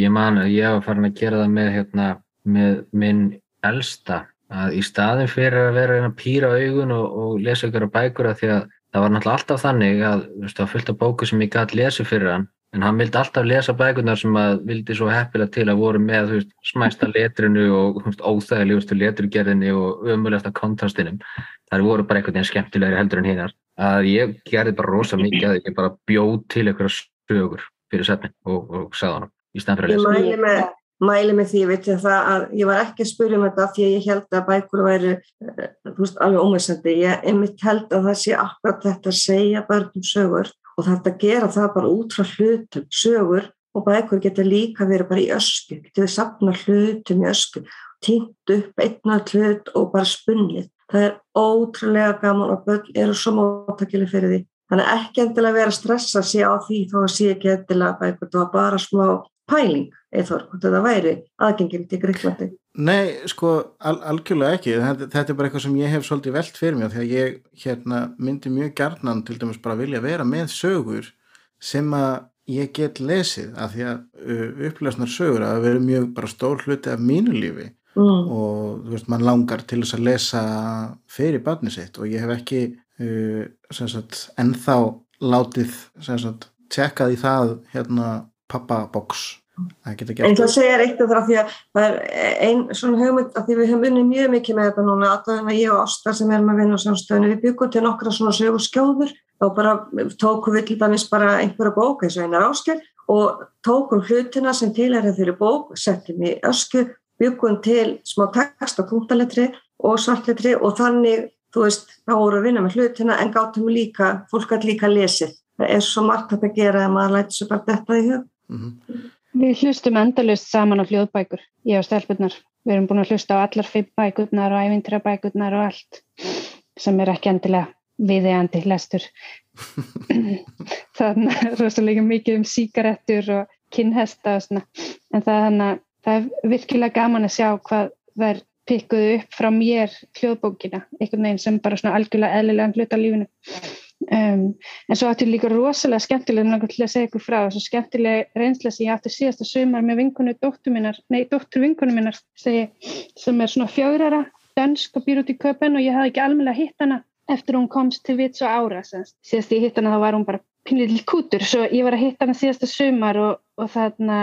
Ég man að ég var farin að gera það með, hérna, með minn elsta að í staðin fyrir að vera að pýra augun og, og lesa ykkur á bækur að því að það var náttúrulega alltaf þannig að það var fullt af bóku sem ég gæti lesið fyrir hann en hann vildi alltaf lesa bækurnar sem að vildi svo heppilega til að voru með veist, smæsta letrinu og óþægilegustu leturgerðinni og ömulegasta kontrastinum. Þar voru bara einhvern veginn skemmtilegri heldur en hinnar að ég gerði bara rosa mikið að ég bara bjóð til einhverja sögur fyrir setnin og, og sagði hann í stæðan fyrir að Ég lesa mæli með, mæli með því, veit ég það að ég var ekki að spyrja um þetta því að ég held að bækur væri, eh, þú veist, alveg ómessandi. Ég einmitt held að það sé akkurat þetta að segja börnum sögur og þetta gera það bara út frá hlutum, sögur og bækur geta líka verið bara í ösku, geta við safna hlutum í ösku, týnt upp einnað hlut og bara spunnið. Það er ótrúlega gaman og börn eru svo móttakileg fyrir því. Þannig ekki endilega vera að stressa sig á því þó að sé ekki endilega bækur, það var bara smá pæling, eithor, hvort þetta væri aðgengilegt í Greiklandi. Nei, sko, al algjörlega ekki. Þetta, þetta er bara eitthvað sem ég hef svolítið velt fyrir mér því að ég hérna, myndi mjög gjarnan til dæmis bara vilja vera með sögur sem að ég get lesið af því að uh, upplesnar sögur að vera mjög bara stór hluti af mínu lífi Mm. og þú veist, mann langar til þess að lesa fyrir barni sitt og ég hef ekki uh, sagt, ennþá látið sagt, tjekkað í það hérna geta En það segir eitt af það því að það er einn svona hugmynd að því við höfum unnið mjög mikið með þetta núna, allavega ég og Óskar sem erum að vinna á samstöðinu, við byggum til nokkra svona sögur skjóður og bara tókum við til dæmis bara einhverja bók eins og einar Óskar og tókum hlutina sem til er þeirri bók, settum í ösku, byggum til smá text og punktaletri og svartletri og þannig, þú veist, þá vorum við að vinna með hlutina en gátum líka, fólk gæti líka lesið. Það er svo margt að gera að maður læti svo bara þetta í hug. Mhm. Við hlustum endalust saman á hljóðbækur, ég og stelpunnar. Við erum búin að hlusta á allar fimm bækurnar og ævintýra bækurnar og allt sem er ekki endilega viðeigandi lestur. <laughs> Þannig er rosalega mikið um síkarettur og kinnhesta og svona. En það, hana, það er virkilega gaman að sjá hvað það er pikkuðu upp frá mér hljóðbókina, einhvern veginn sem bara svona algjörlega eðlilega hluta lífinu. Um, en svo átti líka rosalega skemmtilega um til að segja ykkur frá þessu skemmtilega reynsla sem ég átti síðasta sumar með vinkonu dóttur minnar, nei dóttur vinkonu minnar segi, sem er svona fjárara dansk og býr út í köpen og ég hafði ekki almennilega hitt hana eftir hún komst til vits og ára síðast ég hitt hana þá var hún bara pinnill kútur svo ég var að hitta hana síðasta sumar og, og þarna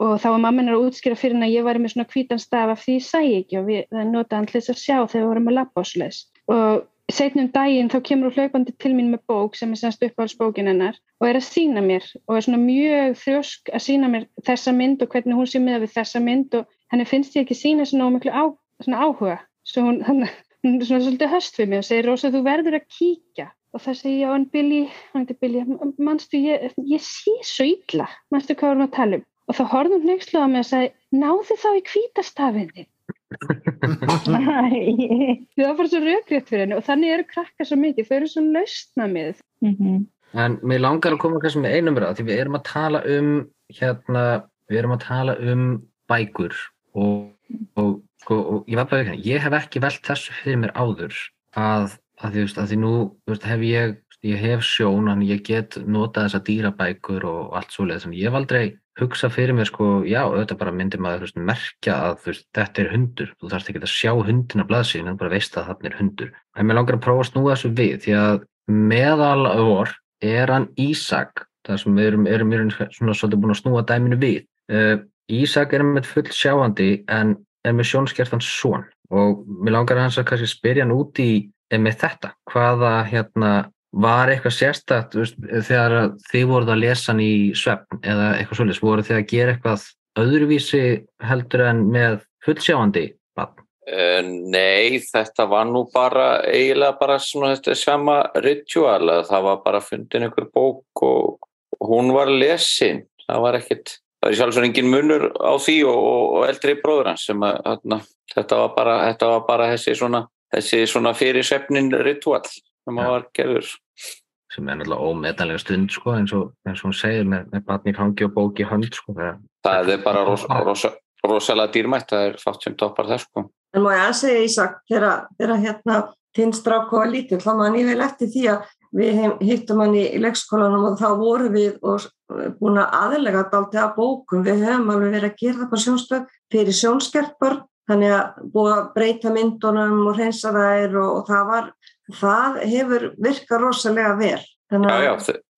og þá var mamma hennar að útskýra fyrir hennar að ég væri með svona hvítan staf af því ég sæi ekki og við, hann til þess að sjá þegar við vorum að labba og svoleiðis og setnum daginn þá kemur hún hlaupandi til mín með bók sem er semst uppáhaldsbókin hennar og er að sína mér og er svona mjög þrjósk að sína mér þessa mynd og hvernig hún sé með við þessa mynd og henni finnst ég ekki sína svona miklu á, svona áhuga. Svo hún, <laughs> hann, hún er svona svolítið höst fyrir mig og segir Rósa þú verður að kíkja. Og það segir já en Billy, Billy mannstu ég, ég sé svo illa. Mannstu hvað erum að tala um? Og þá horfðum nextlu á mig og sagði náðu þá í kvítastafinni það var bara svo raugrétt fyrir henni og þannig eru krakkar svo mikið, þau eru svo lausna með mm -hmm. En mér langar að koma kannski með einum ræð því við erum að tala um hérna, við erum að tala um bækur og, og, sko, og ég var bara ekki, ég hef ekki velt þessu fyrir mér áður að, að, því, að því nú veist, hef ég, ég hef sjón en ég get nota þessa dýrabækur og allt svoleið, þannig ég hef aldrei hugsa fyrir mér sko, já, auðvitað bara myndir maður veist, merkja að veist, þetta er hundur. Þú þarfst ekki að sjá hundin á blaðsíðin en bara veist að þarna er hundur. En mér langar að prófa að snúa þessu við því að meðal vor er hann Ísak það sem við erum, erum, erum svona svolítið búin að snúa dæminu við. Uh, Ísak er með full sjáandi en er með sjónskertan svon og mér langar að hans að kannski spyrja hann út í með þetta, hvaða hérna var eitthvað sérstætt veist, þegar þið voruð að lesa hann í svefn eða eitthvað svolítið, voruð þið að gera eitthvað öðruvísi heldur en með fullsjáandi barn? Uh, nei, þetta var nú bara eiginlega bara svona þetta sama ritual, það var bara fundin einhver bók og hún var lesin, það var ekkert það er sjálfsögur engin munur á því og, og eldri bróður hans sem að þarna, þetta var bara, þetta var bara þessi svona, þessi svona fyrir svefnin ritual sem að var gerður. Sem er náttúrulega ómetanlega stund sko, eins og eins og hún segir með, með batni fangi og bóki hönd sko, það, það er bara ros, ros, rosalega dýrmætt það er fátt sem toppar það sko. En má ég að segja Ísak þegar hérna þinn strák var lítill þá mann ég vel eftir því að við hittum hann í leikskólanum og þá vorum við og búin að aðlega dalti að bókum, við höfum alveg verið að gera það på sjónstöð fyrir sjónskerpar þannig að búið að breyta myndunum og reynsa þær og, og það var það hefur virkað rosalega vel. Já, já,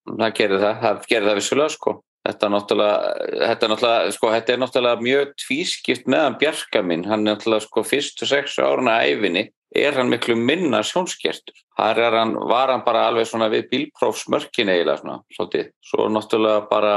það, gerir það, það gerir það vissulega sko. Þetta er náttúrulega, þetta er náttúrulega, sko, þetta er náttúrulega mjög tvískipt meðan Bjarka minn, hann er náttúrulega sko fyrstu sexu áruna æfinni er hann miklu minna sjónskertur. Þar hann, var hann bara alveg svona við bílprófsmörkin eiginlega svona, svolítið. Svo náttúrulega bara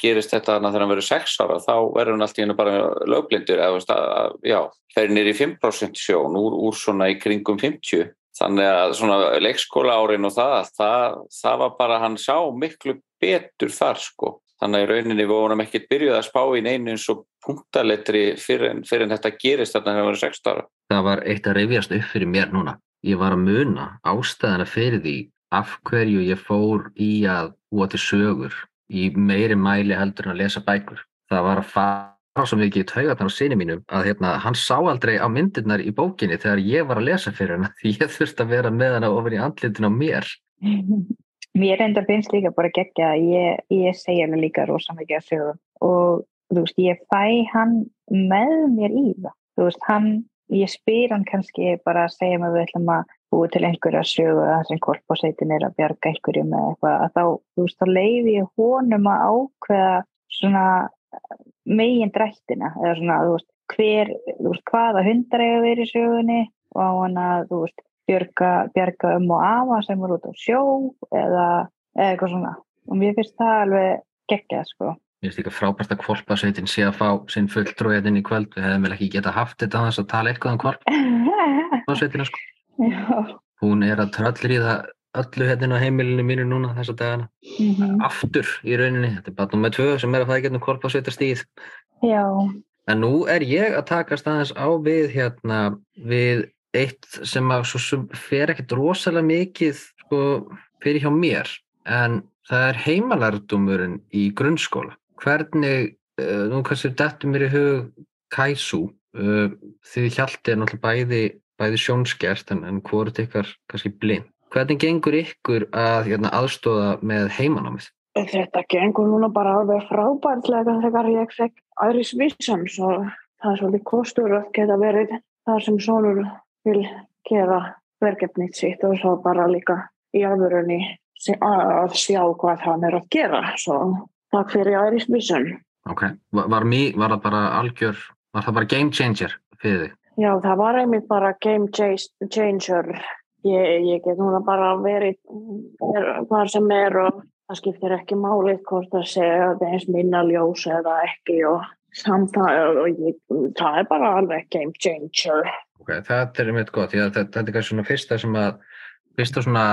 gerist þetta þannig að þegar hann verður sex ára, þá verður hann alltaf bara lögblindur, eða, já, fer nýri 5% sjón úr, úr svona í kringum 50. Þannig að svona leikskóla árin og það, það, það var bara, hann sá miklu betur þar sko. Þannig að í rauninni við vorum ekkert byrjuð að spá í neinu eins og punktaletri fyrir fyrir en þetta gerist þarna þegar það var 6 ára. Það var eitt að reyfjast upp fyrir mér núna. Ég var að muna ástæðana fyrir því af hverju ég fór í að búa til sögur í meiri mæli heldur en að lesa bækur. Það var að fara svo mikið í taugarnar á sinni mínum að hérna, hann sá aldrei á myndirnar í bókinni þegar ég var að lesa fyrir hann <laughs> því ég þurfti að vera með hann ofin í andlitin á mér. <laughs> Mér enda finnst líka bara gegja að ég, ég segja mig líka rosa mikið að sögum og þú veist, ég fæ hann með mér í það. Þú veist, hann, ég spyr hann kannski bara að segja mig við ætlum að búi til einhverja sögu að sem korpóseitin er að bjarga einhverjum eða eitthvað, að þá, þú veist, þá leiði ég honum að ákveða svona megin drættina eða svona, þú veist, hver, þú veist, hvaða hundar eiga verið í sögunni og á hann að, þú veist, björga, björga um og afa sem eru út á sjó eða, eða eitthvað svona og mér finnst það alveg geggjað sko. Mér finnst líka frábært að kvolpasveitin sé að fá sinn fulltrúiðin í kvöld við hefðum vel ekki geta haft þetta að þess að tala eitthvað um kvolpasveitina <laughs> sko. hún er að það öllu hérna á heimilinu mínu núna þessa dagana. Mm -hmm. aftur í rauninni, þetta er bara nummið tvö sem er að það getur kvolpasveitastíð Já. En nú er ég að takast aðeins á við hérna við eitt sem að sem fer ekkert rosalega mikið sko, fyrir hjá mér en það er heimalærdumurinn í grunnskóla. Hvernig, uh, nú kannski þetta mér í hug Kaisu uh, því Hjalti er náttúrulega bæði, bæði sjónskert en, en hvort ykkar kannski blind hvernig gengur ykkur að hérna, aðstóða með heimanámið? Þetta gengur núna bara alveg frábærtlega þegar ég fekk Iris Visions og það er svolítið kostur að geta verið það sem sonur vil gera verkefnið sitt og svo bara líka í alvörunni að sjá hvað hann er að gera svo takk fyrir Iris Vision Ok, var, var, mý, var það bara algjör var það bara game changer fyrir þig? Já, það var einmitt bara game changer Ég, ég get núna bara verið er, hvað sem er og það skiptir ekki máli hvort það segja að það er eins minna ljós eða ekki og samtæð og ég, það er bara alveg game changer. Ok, þetta er mitt gott, að þetta, er kannski svona fyrsta sem að, fyrsta svona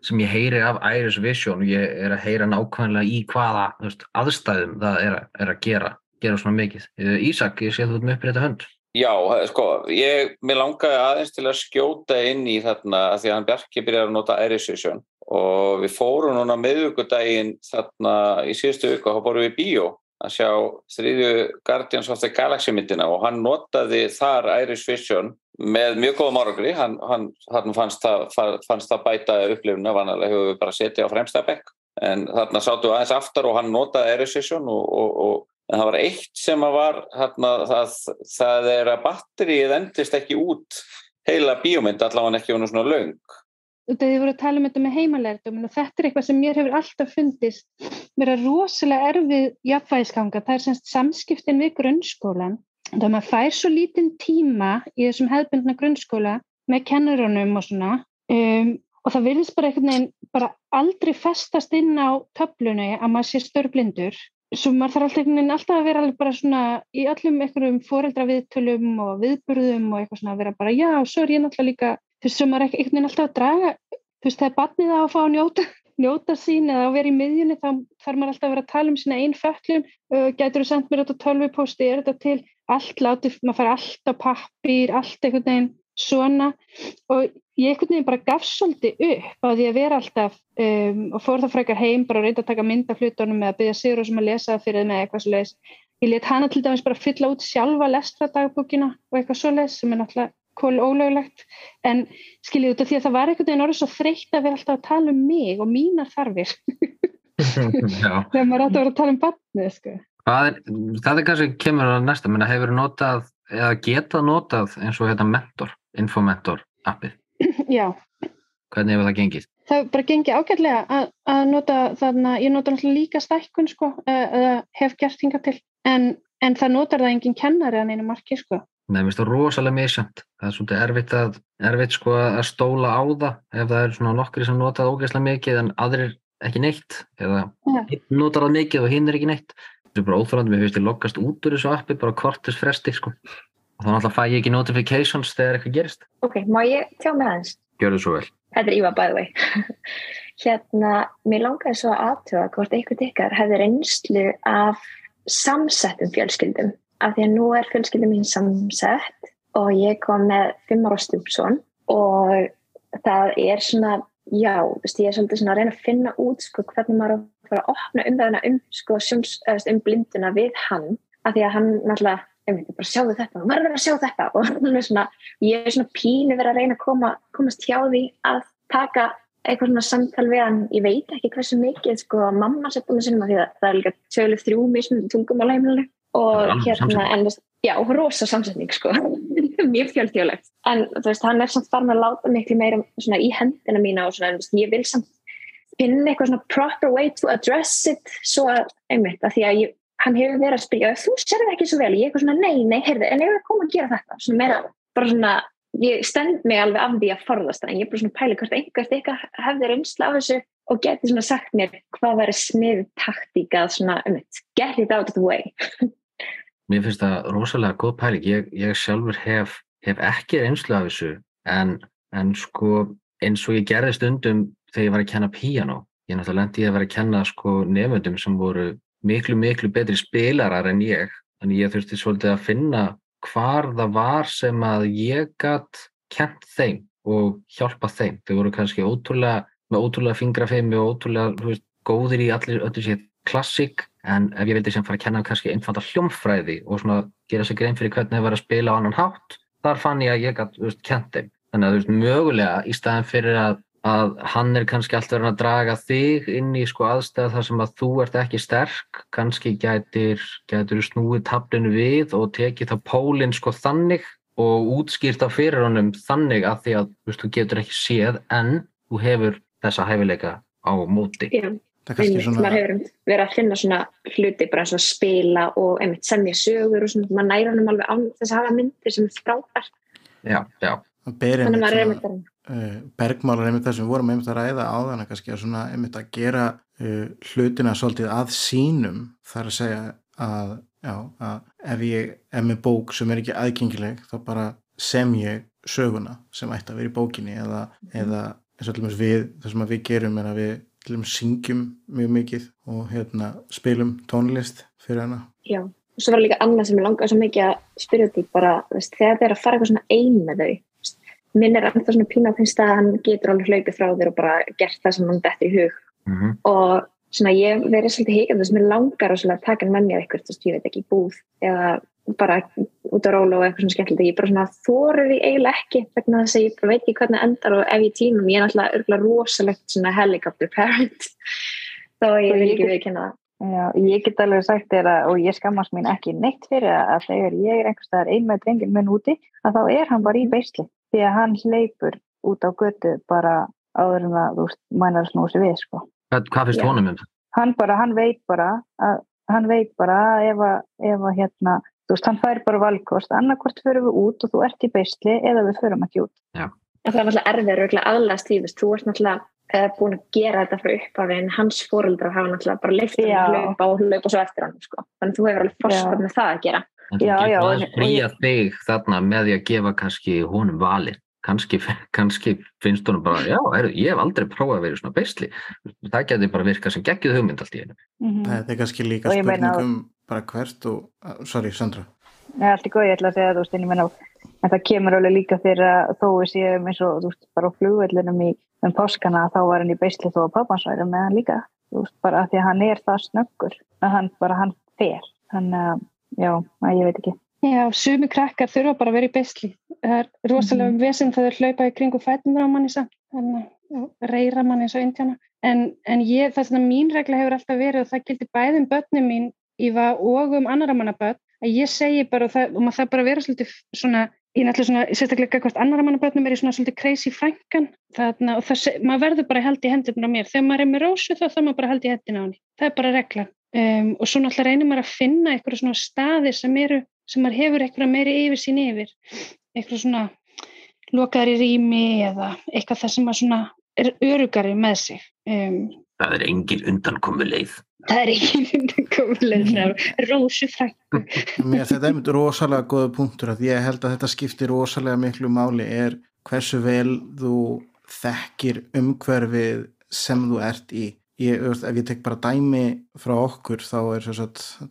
sem ég heyri af Iris Vision og ég er að heyra nákvæmlega í hvaða veist, aðstæðum það er, að- er að gera, gera svona mikið. Eh, Ísak, ég sé að þú ert með upprétta hönd. Já, sko, ég, mér langaði aðeins til að skjóta inn í þarna að því að hann Bjarki byrjar að nota Erisvision og við fórum núna miðvikudaginn þarna í síðustu viku og þá fórum við bíó að sjá þriðju Guardians of the Galaxy myndina. Og hann notaði þar Erisvision með mjög góðum árangri, hann, hann, hann fannst, það, fannst það bæta upplifuna, vanalega hefur við bara setið á fremsta bekk. En þarna við aðeins aftar og hann notaði Erisvision og, og, og en það var eitt sem að var þarna, það, það er að batterið endist ekki út heila bíómynd allavega ekki svona löng. Þegar þið voru að tala um þetta með heimalærdum og þetta er eitthvað sem mér hefur alltaf fundist vera rosalega erfið jafnvægisganga, það er semst samskiptin við grunnskólan að maður fær svo lítinn tíma í þessum hefðbundna grunnskóla með kennurunum og svona um, og það virðist bara veginn bara aldrei festast inn á töflunni að maður sé störblindur svo maður þarf alltaf, alltaf að vera bara svona í öllum einhverjum foreldraviðtölum og viðburðum og eitthvað svona að vera bara já, svo er ég náttúrulega líka þú veist, sem maður er einhvern veginn alltaf að draga þú veist, það er barnið á að fá að njóta <laughs> njóta sín eða að vera í miðjunni þá þarf maður alltaf að vera að tala um sína einn föllum uh, gætur þú sendt mér þetta tölvupósti er þetta til, allt látið maður fær allt á pappir, allt einhvern veginn svona. Og ég einhvern veginn bara gaf svolítið upp á því að vera alltaf um, og fór það frekar heim bara að reynda að taka mynd af hlutunum eða byggja sigur og sem að lesa það fyrir með eitthvað svo leiðis ég let hana til dæmis bara fylla út sjálfa lestradagbúkina og eitthvað svo leiðis sem er náttúrulega kól ólöglegt. En skiljið út af því að það var einhvern veginn orðið svo þreytt að vera alltaf að tala um mig og mínar þarfir. <laughs> Þegar maður að vera að tala um barnið sko. Hvað er, það er kannski kemur að næsta, menna hefur notað eða getað notað eins og hérna mentor, infomentor appið. <clears throat> Já, Hvernig hefur það gengið? það hefur bara gengið ágætlega að, nota þarna, ég nota náttúrulega líka stækkun sko, eða hef gert hinga til en, en það notar það engin kennari að neina marki sko. Nei, mér finnst það rosalega misjönd. Það er svolítið erfitt að, erfitt sko að stóla á það ef það er svona nokkri sem nota það ógeðslega mikið en aðrir ekki neitt eða einn notar það mikið og hinn er ekki neitt. Það er bara óþröndum, ég finnst ég loggast út úr þessu appi bara kortis fresti sko. Og þá náttúrulega fæ ég ekki notifications þegar eitthvað gerist. Ok, má ég tjá með aðeins? Gjörðu svo vel. Þetta er Íva, by the way. <laughs> hérna, mér langaði svo að aðtöða hvort einhvern ykkar hefði reynslu af samsettum fjölskyldum. Af því að nú er fjölskyldum mín samsett og ég kom með fimm ára stjúpsson og það er svona, já, veist, ég er svolítið svona að reyna að finna út sko hvernig maður fara að opna um, sko, eða, þú veist, um blinduna við hann. Af því að hann náttúrulega, veit, bara sjáðu þetta, þú verður að sjá þetta. Og <laughs> svona, ég er svona pínu verið að reyna að koma, komast hjá því að taka eitthvað svona samtal við hann. Ég veit ekki hversu mikið sko mamma setja með sinna því að það er líka tjóðlega þrjú mismunum tungum á læmlega og hérna samsetning. en þú veist, já, rosa samsetning sko. <laughs> Mjög fjölþjóðlegt. En þú veist, hann er samt farin að láta miklu meira svona í hendina mína og svona, en, þú veist, ég vil samt finna eitthvað svona proper way to address it svo að, einmitt, að því að ég, hann hefur verið að spyrja, þú sér það ekki svo vel ég eitthvað svona, nei, nei, heyrðu, en ég er að koma að gera þetta svona meira, bara svona ég stend mig alveg af því að forðast það en ég er bara svona að pæla hvort einhvert eitthvað hefði reynsla af þessu og geti svona sagt mér hvað væri snið taktíka svona, um get it out of the way <laughs> Mér finnst það rosalega góð pæling. Ég, ég sjálfur hef, hef ekki reynslu af þessu en, en sko eins og ég gerði stundum þegar ég var að kenna píano. Ég náttúrulega lendi að vera að kenna sko nefndum sem voru miklu, miklu betri spilarar en ég. Þannig ég þurfti svolítið að finna hvar það var sem að ég gatt kent þeim og hjálpa þeim. Þau voru kannski ótrúlega, með ótrúlega fingrafeimi og ótrúlega veist, góðir í allir öllu sér klassík en ef ég vildi sem fara að kenna kannski einfalda hljómfræði og svona gera sér grein fyrir hvernig það var að spila á annan hátt, þar fann ég að ég gætt kent þeim. Þannig að þú veist, mögulega í staðin fyrir að, að hann er kannski alltaf verið að draga þig inn í sko aðstæða þar sem að þú ert ekki sterk, kannski gætir, gætir snúið tablinu við og tekið það pólinn sko þannig og útskýrt það fyrir honum þannig að því að veist, þú getur ekki séð en þú hefur þessa hæfileika á móti. Já, Það er kannski einmitt, svona, maður hefur verið að finna svona hluti bara að spila og einmitt semja sögur og svona, maður næra hann alveg án þess að hafa myndir sem er frábært Já, já. Þannig maður er einmitt að uh, bergmálar einmitt það sem við vorum einmitt að ræða áðan að kannski að svona einmitt að gera uh, hlutina svolítið að sínum þar að segja að, já, að ef ég er með bók sem er ekki aðgengileg þá bara sem ég söguna sem ætti að vera í bókinni eða, eða eins og dæmis við, það sem við gerum er að við til dæmis syngjum mjög mikið og hérna spilum tónlist fyrir hana. Já, og svo var líka annað sem ég langaði svo mikið að spyrja því bara, veist, þegar þið er að fara eitthvað svona ein með þau, minn er ennþá svona pína að finnst að hann getur alveg hlaupið frá þér og bara gert það sem hann dettur í hug. Mhm. og svona ég verið svolítið hikandi þess að mér langar að taka hann með mér eitthvað, þú veist, ég veit ekki, búð eða bara út á róla og eitthvað svona skemmtilegt, ég bara svona þorir því eiginlega ekki vegna þess að ég bara veit ekki hvernig endar og ef ég tímum, ég er náttúrulega örgulega rosalegt svona helicopter parent. <laughs> Þá ég vil ekki viðkynna það. Já, ég get alveg sagt þér að, og ég skammast mín ekki neitt fyrir að, að þegar ég er einhvers staðar ein með drengin minn úti, að þá er hann bara í beisli, því að hann hleypur út á götu bara áður en að, þú mænar að snúa sig við, sko. Hvað, hvað finnst Já. honum um það? Hann bara, hann veit bara, að, hann veit bara ef að, ef að, hérna, þú veist, hann fær bara valkost, annarkvort förum við út og þú ert í beisli eða við förum ekki út. En það er náttúrulega erfið örugglega aðlast því, þú veist, þú ert náttúrulega uh, búin að gera þetta frá upphafi en hans fóreldrar hafa náttúrulega bara leift hann Já. hlaupa og hlaupa svo eftir hann, sko. Þannig að þú hefur alveg Já. með það að gera. En þú getur en- fría þig þarna með því að gefa kannski honum valið. Kannski, kannski finnst honum bara, já, er, ég hef aldrei prófað að vera svona beisli. Það geti bara virkað sem geggjuð hugmynd allt í einu. þetta er kannski líka Og ég meina- spurning um bara hvert og, uh, sorry Sandra Nei, allt í góð, ég ætla að segja þú veist, en ég menna, en það kemur alveg líka fyrir að þó við séum eins og, þú veist, bara á flugvellinum í um páskana, þá var hann í beisli þó að pappans væri með hann líka, þú veist, bara af því að hann er það snöggur, að hann bara, hann fer, þannig að, já, að ég veit ekki. Já, sumi krakkar þurfa bara að vera í beisli. Það er rosalega mm vesinn þegar þau hlaupa í kringu fætunar á manni samt. Reyra manni eins og indjána. En, en ég, það sem að mín regla hefur alltaf verið og það gildi bæðum börnum mín og um annara manna börn að ég segi bara og það, og maður það bara vera svolítið svona, ég náttúrulega svona, sérstaklega hvort annara manna börnum er í svona svolítið crazy frænkan þarna og það, maður verður bara held í hendurna mér. Þegar maður er með rósu þá þá maður bara held í hendina á henni. Það er bara reglan. Um, og svo náttúrulega reynir maður að finna eitthvað svona staði sem eru sem maður hefur eitthvað meiri yfir sín yfir eitthvað svona lokaðar í rými eða eitthvað það sem maður svona er örugari með sig um, Það er engin undankomu leið. Það er ekki undankomulega rósu frænku. Mér þetta er mynd rosalega góða punktur að ég held að þetta skiptir rosalega miklu máli er hversu vel þú þekkir umhverfið sem þú ert í. Ég, ef ég tek bara dæmi frá okkur þá er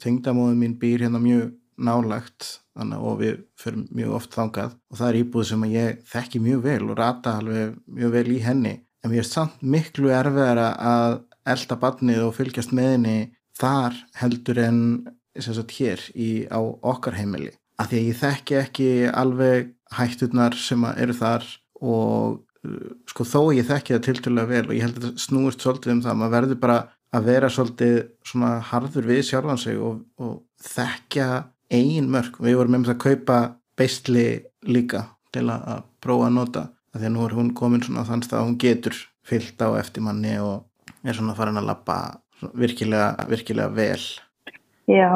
tengdamóðin mín býr hérna mjög nálagt þannig og við fyrir mjög oft þangað. Og það er íbúð sem ég þekki mjög vel og rata alveg mjög vel í henni. En mér er samt miklu erfiðara að elda barnið og fylgjast með henni þar heldur en sagt hér í, á okkar heimili. Af því að ég þekki ekki alveg hætturnar sem að eru þar og sko þó að ég þekki það tiltölulega vel og ég held að þetta snúist svolítið um það maður verður bara að vera svolítið svona harður við sjálfan sig og, og þekkja eigin mörg við vorum með að kaupa beisli líka til að, að prófa að nota af því að nú er hún komin svona á þann stað að hún getur fyllt á eftir manni og er svona farin að lappa virkilega, virkilega vel. Já,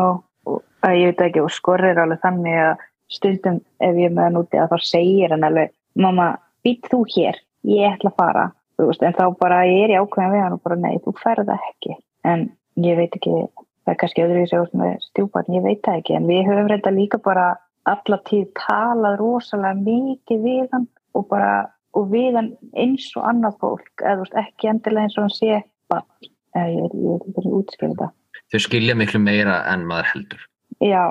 og ég veit ekki, og skorrir alveg þannig að stundum ef ég með hann úti að þá segir hann alveg, mamma, být þú hér, ég ætla að fara, þú veist, en þá bara ég er í ákveðin við hann og bara nei, þú ferð ekki, en ég veit ekki, það er kannski öðru í sig með stjúparn, ég veit það ekki, en við höfum reynda líka bara alla tíð talað rosalega mikið við hann og bara, og við hann eins og annað fólk, eða veist, ekki endilega eins og hann sé, bara, ég veit, ég ekki hvernig ég útskýra þetta. Þau skilja miklu meira en maður heldur. Já,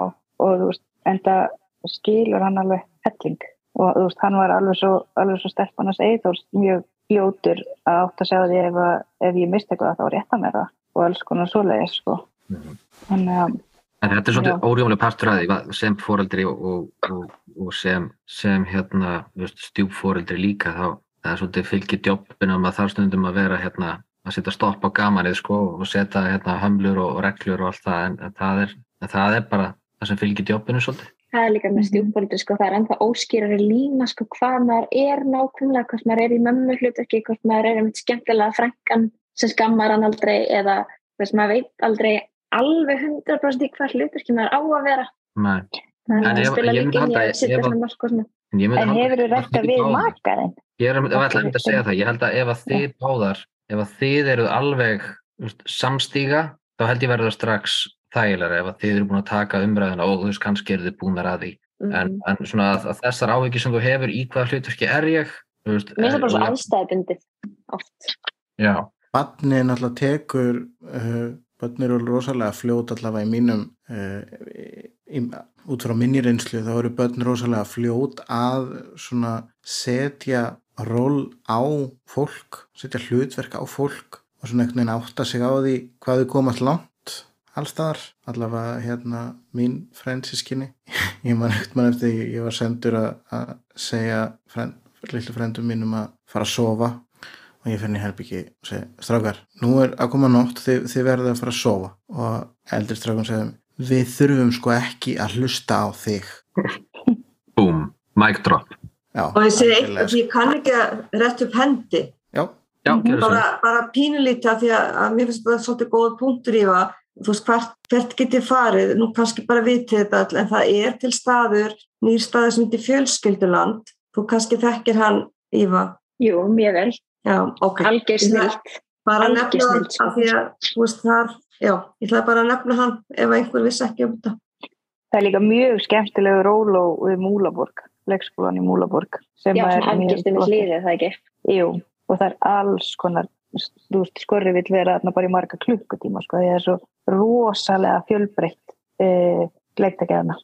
og þú veist, en það skilur hann alveg helling og þú veist, hann var alveg svo, alveg svo stelpan að segja þú veist, mjög fljótur að átt að segja því ef, ef ég misti eitthvað þá rétta mér það og alls konar svoleiðis, sko. Mhm. Þannig að, En þetta er Já. órjómlega partur að því sem foreldri og, og, og, og sem, sem hérna, stjúpforeldri líka þá það er svolítið fylgið jobbinum að þar stundum að vera hérna að setja stopp á gamanið sko og setja hérna hömlur og, reglur og allt það en, en, það er, en það er bara það sem fylgir jobbinu svolítið. Það er líka með Mhm. stjúpbóldur, sko, það er ennþá óskýrari lína, sko, hvað maður er nákvæmlega, hvort maður er í mömmu hlutverki, hvort maður er einmitt skemmtilega frænkan sem skammar hann aldrei eða þess maður veit aldrei alveg 100% í hvað hlutverki maður á að vera. Nei. En að spila ég líka myndi halda að að að- ég myndi En halda- hefur þú ef rætta þið við makaðinn? Ég er að einmitt að segja það, ég held að ef að þið báðar, ef að þið eruð alveg veist, samstíga, þá held ég verður það strax þægilega ef að þið eru búin að taka umræðuna og þú veist kannski eru þið búnar að því. En, Mhm. en svona að, að þessar áhyggjur sem þú hefur í hvaða hlutverki er ég, Mér finnst það bara svo aðstæðbundið oft. Já, Barnið náttúrulega tekur uh, börn eru rosalega fljót allavega í mínum uh, í, út frá minni reynslu þá eru börn rosalega fljót að svona setja ról á fólk setja hlutverk á fólk og svona einhvern veginn átta sig á því hvað þau komast langt allstaðar allavega hérna mín frændsískinni <laughs> ég man ekkert mann eftir því ég var sendur að, segja frend, lillu frendum mínum að fara að sofa og ég í herbyggi og segi, strákar, nú er að koma nótt þið, þið verðið að fara að sofa. Og eldri strákun segðum, við þurfum sko ekki að hlusta á þig. Boom, mic drop. Já, og ég segi eitt að ég kann ekki að rétt upp hendi. Já, Já, bara, bara pínulítið af því að, að mér finnst þetta svolítið góð punktur í það þú veist hvert, hvert get ég farið? Nú kannski bara vitið þetta all en það er til staður, nýr staður sem heitir fjölskylduland, þú kannski þekkir hann Íva, Jú, mjög vel. já, ok. Algjör snilt. bara að nefna hann sko. af því að þú veist þar, já, ég ætlaði bara að nefna hann ef einhver vissi ekki um þetta. Það er líka mjög skemmtilegu róló við Múlaborg, leikskólan í Múlaborg. sem Já, er mjög flott. hlýðið, það ekki? Jú, og það er alls konar, þú veist, skorri vill vera bara í marga klukkutíma, sko, því það er svo rosalega fjölbreytt uh, leiktakeðana.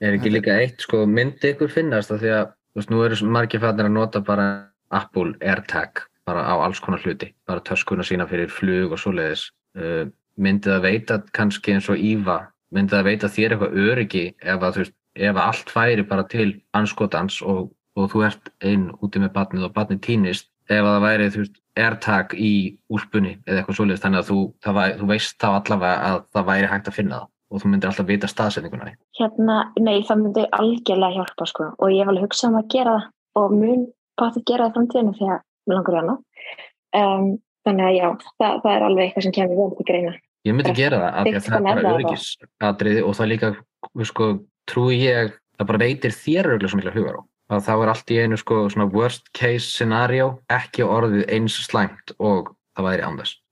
Er ekki líka eitt, sko, myndi ykkur finnast af því að, þú veist, nú eru margir fannir að nota bara Apple AirTag bara á alls konar hluti, bara töskuna sína fyrir flug og svoleiðis. Uh, myndi það veita kannski eins og Íva, myndi það veita þér eitthvað öryggi ef að, þú veist, ef allt færi bara til anskotans og, og þú ert einn úti með barnið og barnið týnist, ef að það væri, þú veist, AirTag í úlpunni eða eitthvað svoleiðis, þannig að þú, það væri, þú veist þá allavega að það væri hægt að finna það og þú myndir alltaf vita staðsetninguna. Hérna, nei, það myndi algjörlega hjálpa sko og ég hef alveg hugsað um að gera það og mun bátt að gera það framtíðinu því að mér langar í hana. Um, þannig að já, það, það er alveg eitthvað sem kemur vel til greina. Ég myndi gera það af því að það er bara öryggisatriði og það líka, sko, trúi ég, það bara veitir þér örgulega svo mikla hugar á. Að þá er allt í einu, sko, svona worst case scenario, ekki orðið eins slæmt og það væri.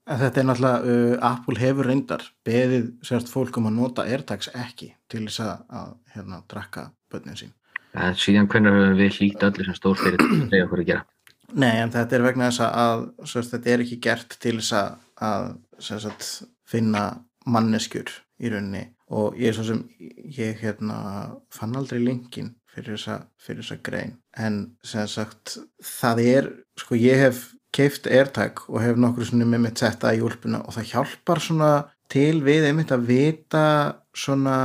En Þetta er náttúrulega, uh, Apple hefur reyndar beðið sérst fólk um að nota AirTags ekki til þess að, að hérna, drakka börnin sín. En síðan hvernig höfum við hlýtt öllu sem stór fyrir að segja okkur að gera. Nei, en þetta er vegna þess að sérst, þetta er ekki gert til þess að, að sérst, finna manneskjur í rauninni og ég er svo sem ég hérna, fann aldrei linkin fyrir þessa, fyrir þessa grein en sem sagt það er, sko ég hef keift AirTag og hef nokkur svona með mitt setta í úlpuna og það hjálpar svona til við einmitt að vita svona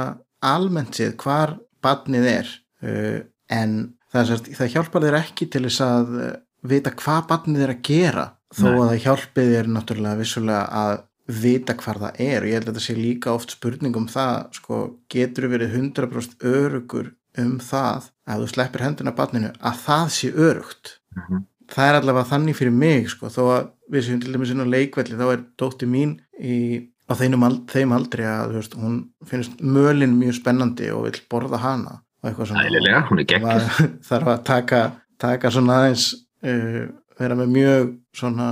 almennt séð hvar badnið er uh, en það, er, sérst, það hjálpar þér ekki til þess að uh, vita hvað badnið er að gera þó Nei. að það hjálpi þér náttúrulega vissulega að vita hvar það er og ég held að þetta sé líka oft spurning um það sko, getur verið 100% örugur um það að þú sleppir hendina badninu að það sé örugt Mhm. það er allavega þannig fyrir mig sko, þó að við séum til dæmis inn á leikvelli þá er dótti mín í, á þeim, ald, þeim aldrei að þú veist, hún finnst mölin mjög spennandi og vil borða hana Ælilega, hún er. Maður <laughs> þarf að taka, taka svona aðeins uh, vera með mjög svona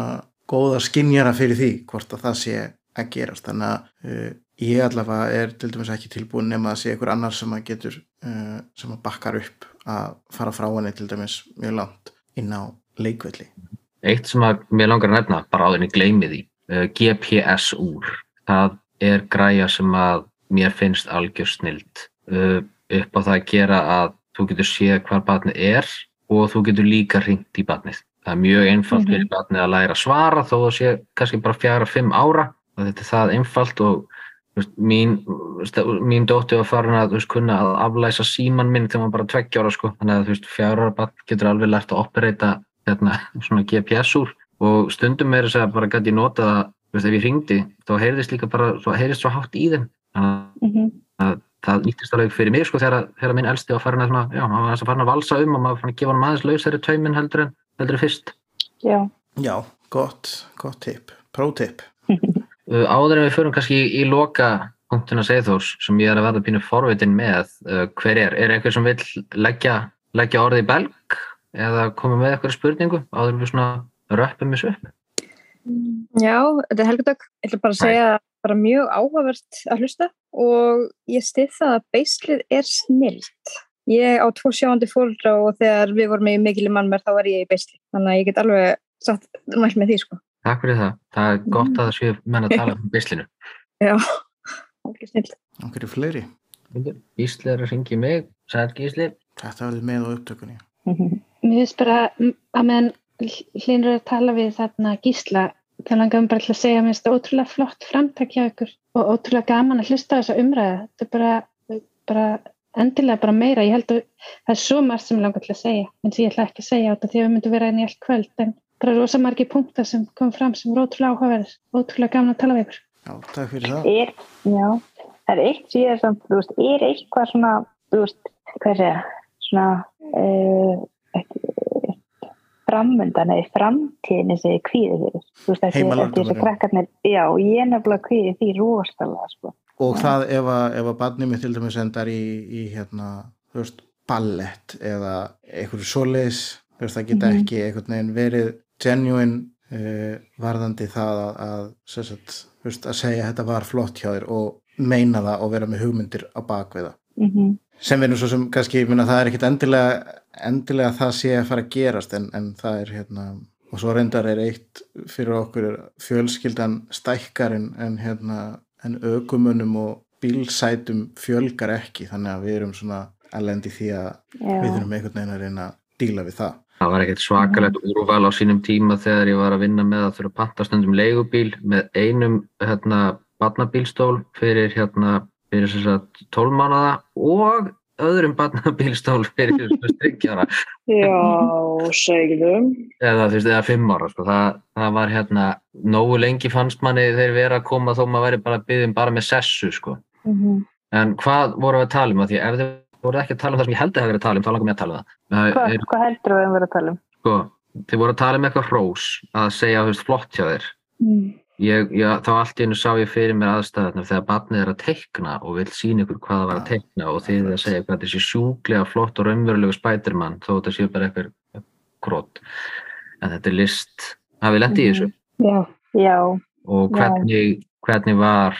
góða skinjara fyrir því hvort að það sé að gerast þannig að uh, ég allavega er til dæmis ekki tilbúin nema að sé einhver annar sem að getur uh, sem að bakkar upp að fara frá henni til dæmis mjög langt inn á leikvelli Eitt sem að mér langar að nefna, bara ég gleymi því, uh, GPS úr. Það er græja sem að mér finnst algjör snild upp á það að gera að þú getur séð hvar barnið er og þú getur líka hringt í barnið. Það er mjög einfalt Mhm. fyrir barnið að læra að svara þó það sé kannski bara fjara, fimm ára og þetta er það einfalt og veist, mín, mín dóttir var farin að veist, kunna að aflæsa síman minn þegar maður bara tveggja ára sko. þannig að veist, fjara ára barn getur alveg lært að operata hérna, <laughs> svona GPS úr og stundum er þess að bara gæti nota það, veist, ef ég hringdi þá heyrðist líka bara, svo, heyrðist svo hátt í þeim þannig að það nýttist alveg fyrir mig sko þegar, þegar minn elsti var farin að svona, já, var að farin að valsa um og maður farin að gefa hann aðeins lausari taumin heldur en, heldur en fyrst. Já, Já, gott, gott tip, pro-tip <laughs> Uh, áður en við förum kannski í, í loka punktina Seyþórs sem ég er að verða pínu forvitin með uh, hver er, er einhver sem vill leggja leggja orðið í belg eða koma með eitthvað spurningu áður en við svona röppum þessu upp? Já, þetta er helgudögg. Ég ætla bara að segja bara mjög áhugavert að hlusta og ég stið það að beislið er snilt. Ég á tvo sjáandi fólkra og þegar við vorum í mikil í mannmerð þá var ég í beisli. Þannig að ég get alveg satt mælt með því sko. Takk fyrir það. Það er gott að það séu menn að tala um <laughs> beislinu. Já, alveg snilt. Okkur er fleiri. Gísli er að ringi mig. Sæl Gísli. Þetta verður með á upptökunni. <laughs> Mér finnst bara að meðan hlýnur að tala við þarna gísla þá langaðum bara til að segja að mér finnst það ótrúlega flott framtak hjá ykkur og ótrúlega gaman að hlusta á þessa umræða. Þetta er bara, bara endilega bara meira. Ég held að það er svo margt sem ég langar til að segja en því ég ætla ekki að segja á þetta því að við myndum vera inn í allt kvöld en bara rosa margi punktar sem kom fram sem voru ótrúlega áhugaverðir. Ótrúlega gaman að tala við ykkur. Já, takk fyrir það. Er, já, það er eitt síðan samt, þú veist, er eitthvað svona, þú veist, hvað segja, svona, uh, framöndan eða sem ég kvíði fyrir. Þú veist, þessi, þessi krakkarnir, já, ég er nefnilega kvíði því rosalega, sko. Og það ef að, ef að barnið mitt til dæmis endar í, í hérna, þú veist, ballett eða einhverju solis, þú veist, það geta Mhm. ekki einhvern veginn verið genuine uh, varðandi það að, að, sem sagt, veist, að segja að þetta var flott hjá þér og meina það og vera með hugmyndir á bakviða. Mm sem við nú svo sem kannski, minna það er ekkit endilega, endilega það sé að fara að gerast en, en það er hérna og svo reyndar er eitt fyrir okkur fjölskyldan stækkar en, en hérna en aukumunum og bílsætum fjölgar ekki þannig að við erum svona í því að Já. við erum einhvern veginn að reyna að díla við það. Það var ekkert svakalegt úrval á sínum tíma þegar ég var að vinna með að þurfa að panta stundum leigubíl með einum hérna barnabílstól fyrir hérna fyrir þess að 12 mánuða og öðrum barnabílstól fyrir <laughs> stryggjára Já, segðum. eða eða 5 ára sko. það, það var hérna, nógu lengi fannst manni þeir vera að koma þó maður væri bara byggja bara með sessu sko. Mhm. en hvað vorum við að tala um að því ef þið voru ekki að tala um það sem ég held að hafa verið að tala um þá langar mér að tala um það Það Hvað, er, hvað heldur við að vera að tala um? sko, þið voru að tala um eitthvað hrós að segja, veist, flott hjá þér Mm. Ég, já, þá allt í hennu sá ég fyrir mér aðstæðarnar þegar barnið er að teikna og vil sína ykkur hvað það var að teikna og þið er að segja hvað þetta sé sjúklega flott og raunverulegu spædermann þó þetta sé bara eitthvað grót en þetta er list hafið lent í þessu Já, Já, og Já. hvernig, hvernig var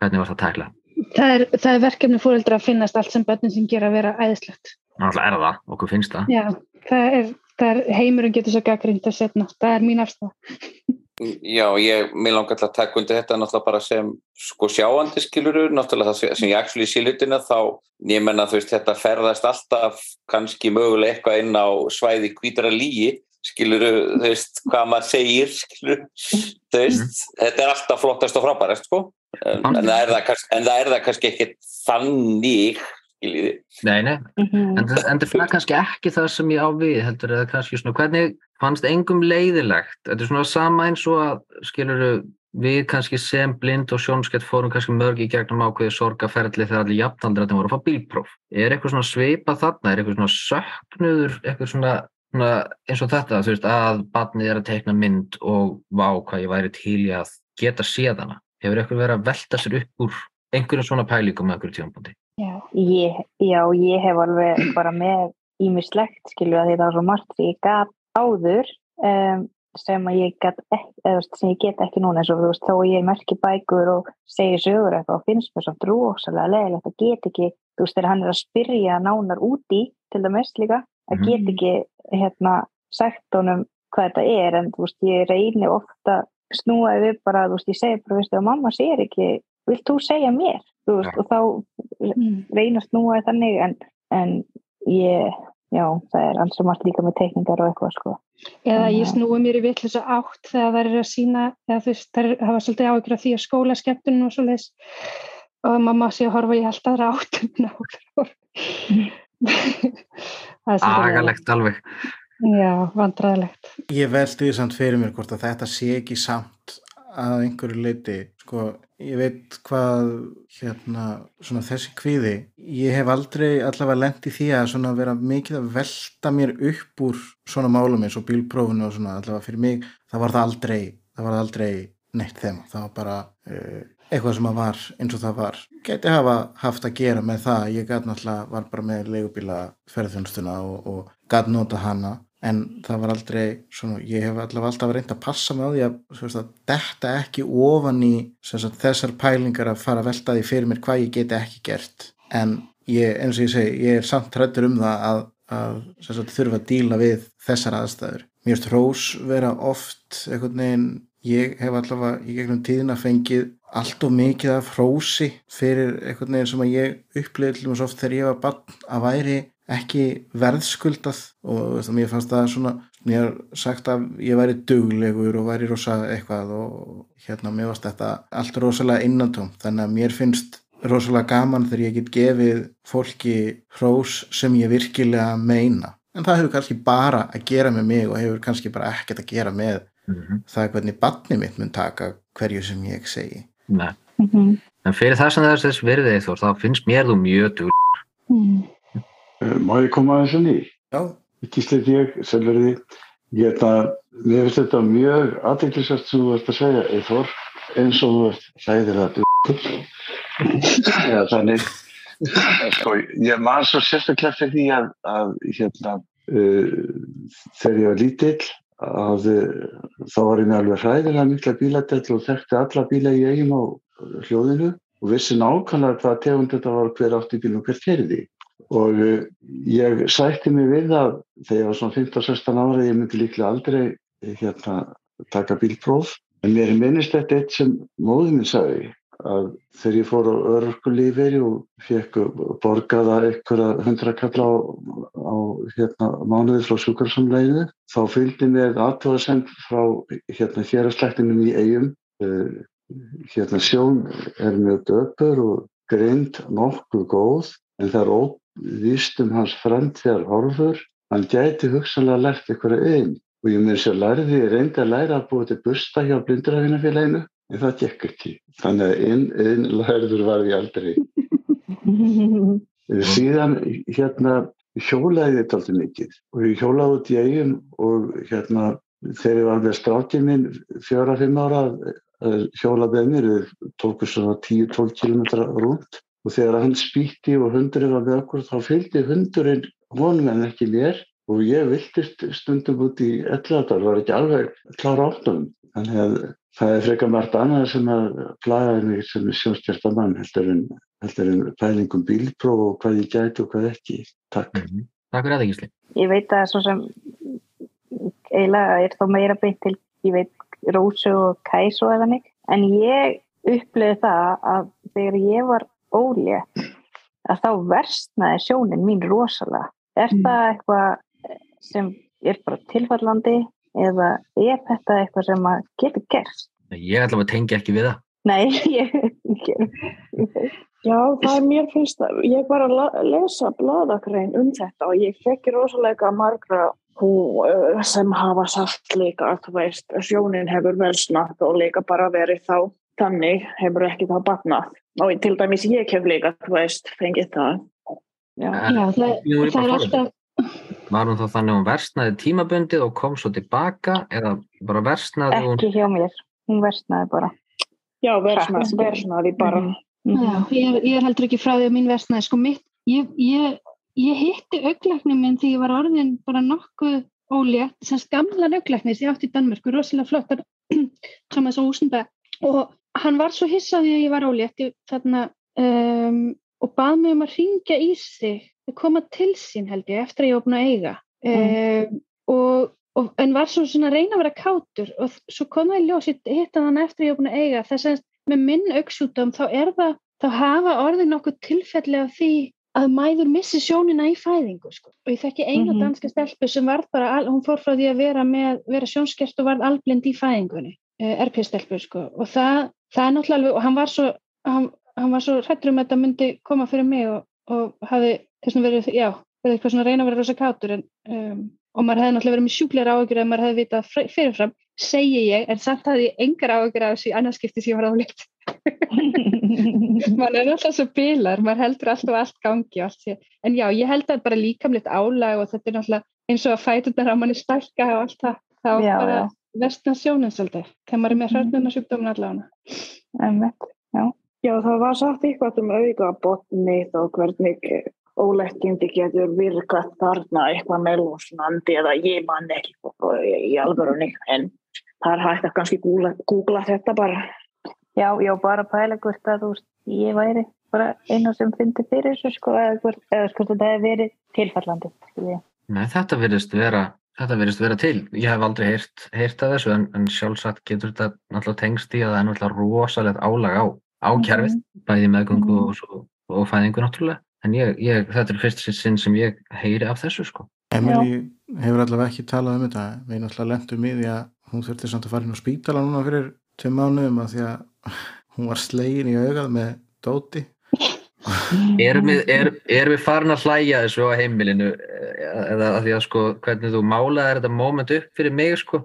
hvernig var það að tækla? það er, það er verkefni fóreldra að finnast allt sem börnin sem gera að vera æðislegt. Náttúrulega er það, okkur finnst það Já, það er, það er heimurinn getur svo gaggrind að setna. Það er mín afstæða. Já, ég, mér langar til að taka undir þetta náttúrulega bara sem sko sjáandi skiluru, náttúrulega það sem- ég actually sé hlutina þá, ég menna þú veist þetta ferðast alltaf kannski mögulega eitthvað inn á svæði hvítara lígi skiluru, þú veist, hvað maður segir skiluru, þú veist þetta er alltaf flottast og frábærast sko. En, en, það er það kannski, kannski ekki þannig skiljiði Nei, nei, Mhm. en, það- en það er kannski ekki það sem ég á við heldur eða kannski svona, hvernig fannst engum leiðilegt, þetta er svona sama eins og að skiluru við kannski sem blind og sjónskett fórum kannski mörg í gegnum ákveði sorgaferli þegar allir jafnaldri að þeim voru að fá bílpróf. Er eitthvað svona sveipa þarna, er eitthvað svona söknuður, eitthvað svona, svona eins og þetta, þú veist, að barnið er að teikna mynd og vá hvað ég væri til í að geta séð hana? Hefur eitthvað verið að velta sér upp úr einhverjum svona pælingum með einhverjum tímapunkti Já. Ég, já, ég hef alveg bara með ímislegt, skilju, að því það var svo margt sem ég gat áður um, sem ég get ekki, þú veist, sem ég get ekki núna eins og þú veist, þó ég merki bækur og segi sögur eitthvað og finnst mér samt rosalega leðilegt að get ekki, þú veist, þegar hann er að spyrja nánar úti, til dæmis líka, að Mhm. get ekki, hérna, sagt honum hvað þetta er, en þú veist, ég reyni ofta snúaði við bara, þú veist, ég segi bara, veistu, að mamma sér ekki, vilt þú segja mér, þú veist, og þá Mm. reyna að snúa því þannig en, en ég, já, það er alls og margt líka með teikningar og eitthvað sko. Eða ég snúi mér í vitlis átt þegar það er að sína, eða þú veist, það hafa svolítið áhyggjur af því að skóla skemmtunum og svo leis og mamma sé að horfa í allt aðra áttum. það er svolítið agalegt alveg. Já, vandræðilegt. Ég veldi því samt fyrir mér hvort að þetta sé ekki samt að einhverju leiti sko, ég veit hvað hérna, svona þessi kvíði ég hef aldrei allavega lent í því að svona vera mikið að velta mér upp úr svona málum eins og bílprófunu og svona allavega fyrir mig, það var það aldrei það var aldrei neitt þema, það var bara uh, eitthvað sem að var eins og það var. Geti hafa haft að gera með það ég gæti náttúrulega, var bara með leigubíla ferðunstuna og, og gæti nota hana en það var aldrei svona, ég hef allavega alltaf reynd að passa með því að, veist, að detta ekki ofan í sagt, þessar pælingar að fara að velta því fyrir mér hvað ég geti ekki gert. En ég, eins og ég segi, ég er samt hrættur um það að, að sagt, þurfa að díla við þessar aðstæður. Mér erst hrós vera oft einhvern veginn, ég hef allavega í gegnum tíðina fengið allt og mikið af hrósi fyrir einhvern veginn sem að ég upplifði til og með svo oft þegar ég var bann að væri ekki verðskuldað og veist, mér fannst það svona mér sagt að ég væri duglegur og væri rosa eitthvað og hérna mér fannst þetta allt rosalega innantóm þannig að mér finnst rosalega gaman þegar ég get gefið fólki hrós sem ég virkilega meina en það hefur kannski bara að gera með mig og hefur kannski bara ekkert að gera með mm -hmm. það hvernig barni mitt mun taka hverju sem ég segi Nei. Mm -hmm. En fyrir það sem þess verðið þú, þá finnst mér þú mjög duglegur mm. Eh, má ég koma að þessu ný? Já. Gísleit ég, selveriði. Ég er það, mér finnst þetta mjög aðeinsvært sem þú ert að segja, Eithor, eins og þú ert hlæðir að duður. Já, þannig, sko, ég man svo sérstaklega fyrir því að, að hérna, uh, þegar ég var lítill, að uh, þá var ég með alveg hræðilega mikla bíladell og þekkti alla bíla í eigum á hljóðinu og vissi nákvæmlega hvað tegund þetta var hver átt í bílum hver ferði og uh, ég sætti mig við það þegar ég var svona 15-16 ára ég myndi líklega aldrei eh, hérna taka bílpróf. En mér minnist þetta eitt sem móðin minn sagði að þegar ég fór á örgulíferi og fekk borgaða einhverja hundrakalla á, á hérna, mánuði frá sjúkarsamleginu þá fylgdi mér aðtöðasend frá hérna hérastlæktinum í eigum uh, hérna sjón er mjög döpur og grind nokkuð góð en það er óvíst um hans framtíðar horfur hann gæti hugsanlega lært einhverja einn og ég mér sér lærði, ég reyndi að læra að búið til busta hjá blindrafinafélaginu en það gekk ekki. Þannig að einn ein lærður var ég aldrei. <laughs> Síðan hérna hjólaði þetta alltaf mikið. Og ég hjólaði út í eigin og hérna þegar ég var með strákið minn fjóra-fimm ára hjóla með mér, við tókum svona 10-12 km rúnt og þegar hann spýtti og hundurinn var með okkur þá fylgdi hundurinn honum en ekki mér og ég viltist stundum út í elladal, var ekki alveg klára áttunum. Þannig að það er frekar margt annað sem að plaga mig sem sjónstjarta mann heldur en, heldur en pælingum bílpróf og hvað ég gæti og hvað ekki. Takk. Mm -hmm. Takk fyrir aðeins. Ég veit að svo sem eiginlega er þá meira beitt til, ég veit, Rósu og Kæsu eða mig, en ég upplöði það að þegar ég var ólétt að þá versnaði sjónin mín rosalega. Er mm. það eitthvað sem er bara tilfallandi eða er þetta eitthvað sem getur gerst? Ég ætla að tengja ekki við það. Nei, <laughs> ég ekki. Já, það er mér finnst það. Ég var að lesa bladakræn um þetta og ég fekk rosalega margra hún sem hafa sagt líka að þú veist, sjónin hefur versnat og líka bara verið þá þannig hefur ekki þá batnað. Og til dæmis ég hef líka, þú veist, fengið það. Já, Já það, það er alltaf Var hún þá þannig að hún versnaði tímabundið og kom svo tilbaka eða bara versnaði hún? Ekki hjá mér, hún versnaði bara. Já, versnaði, versnaði bara. Mm. Já, ég, ég er heldur ekki frá því að mín versnaði. Sko mitt, ég, ég, ég hitti auglæknum minn því ég var orðin bara nokkuð ólétt, semst gamla auglæknis ég átti í Danmörku, rosalega flottar sem að húsnbæð og hann var svo hissaði að ég var ólétt þarna um, og bað mig um að ringja í sig að koma til sín held ég eftir að ég opna eiga mm. um, og, og, en var svo svona reyna að vera kátur og svo kom það í ljós hitt að hann eftir að ég opna eiga þess að með minn auksjútum þá er það þá hafa orðin nokkuð tilfelli af því að mæður missi sjónina í fæðingu sko. og ég þekki eina mm -hmm. danska stelpu sem var bara, hún fór frá því að vera, með, vera sjónskert og var alblind í fæðingunni eh, RP-stelpu sko og það, það er náttúrulega og hann var svo hann, hann var svo hrættur um að þetta myndi koma fyrir mig og, og hafi þess að verið, já, verið eitthvað svona að reyna að vera rosa kátur en, um, og maður hefði náttúrulega verið með sjúkleira áhugur ef maður hefði vitað fyrirfram, segi ég, en samt hafði ég engar áhugur af þessu í annarskipti sem ég var áleikt. <laughs> maður er náttúrulega svo bilar, maður heldur alltaf allt gangi allt en já, ég held að bara líkamleitt álag og þetta er náttúrulega eins og að fætunar á manni stælka og allt það, þá já, bara, já. vestna sjónin svolítið, þegar maður er með hrörnuna sjúkdómin allavega. Einmitt, já. Já, það var sagt eitthvað um augabotnið og hvernig óleggindi getur virkað þarna eitthvað með losnandi eða ég man ekki í alvörunni en það er hægt að kannski googla, googla þetta bara. Já, já, bara pæla hvort að þú veist, ég væri bara einu sem fyndi fyrir þessu sko eða hvort, eða hvort þetta hefur verið tilfallandi. skilji. Nei, þetta virðist vera, þetta virðist vera til. Ég hef aldrei heyrt, heyrt af þessu en, en sjálfsagt getur þetta náttúrulega tengst í að það er náttúrulega rosalegt álag á, á kerfið, bæði meðgöngu og, svo, og fæðingu náttúrulega. En ég, ég, þetta er fyrst sinn sem ég heyri af þessu sko. Emily hefur allavega ekki talað um þetta við náttúrulega lendum í því að hún þurfti samt að fara inn á spítala núna fyrir tveim mánuðum að því að hún var slegin í augað með dóti Erum við, er, erum við farin að hlæja þessu á heimilinu eða að því að sko hvernig þú málaði þetta moment upp fyrir mig sko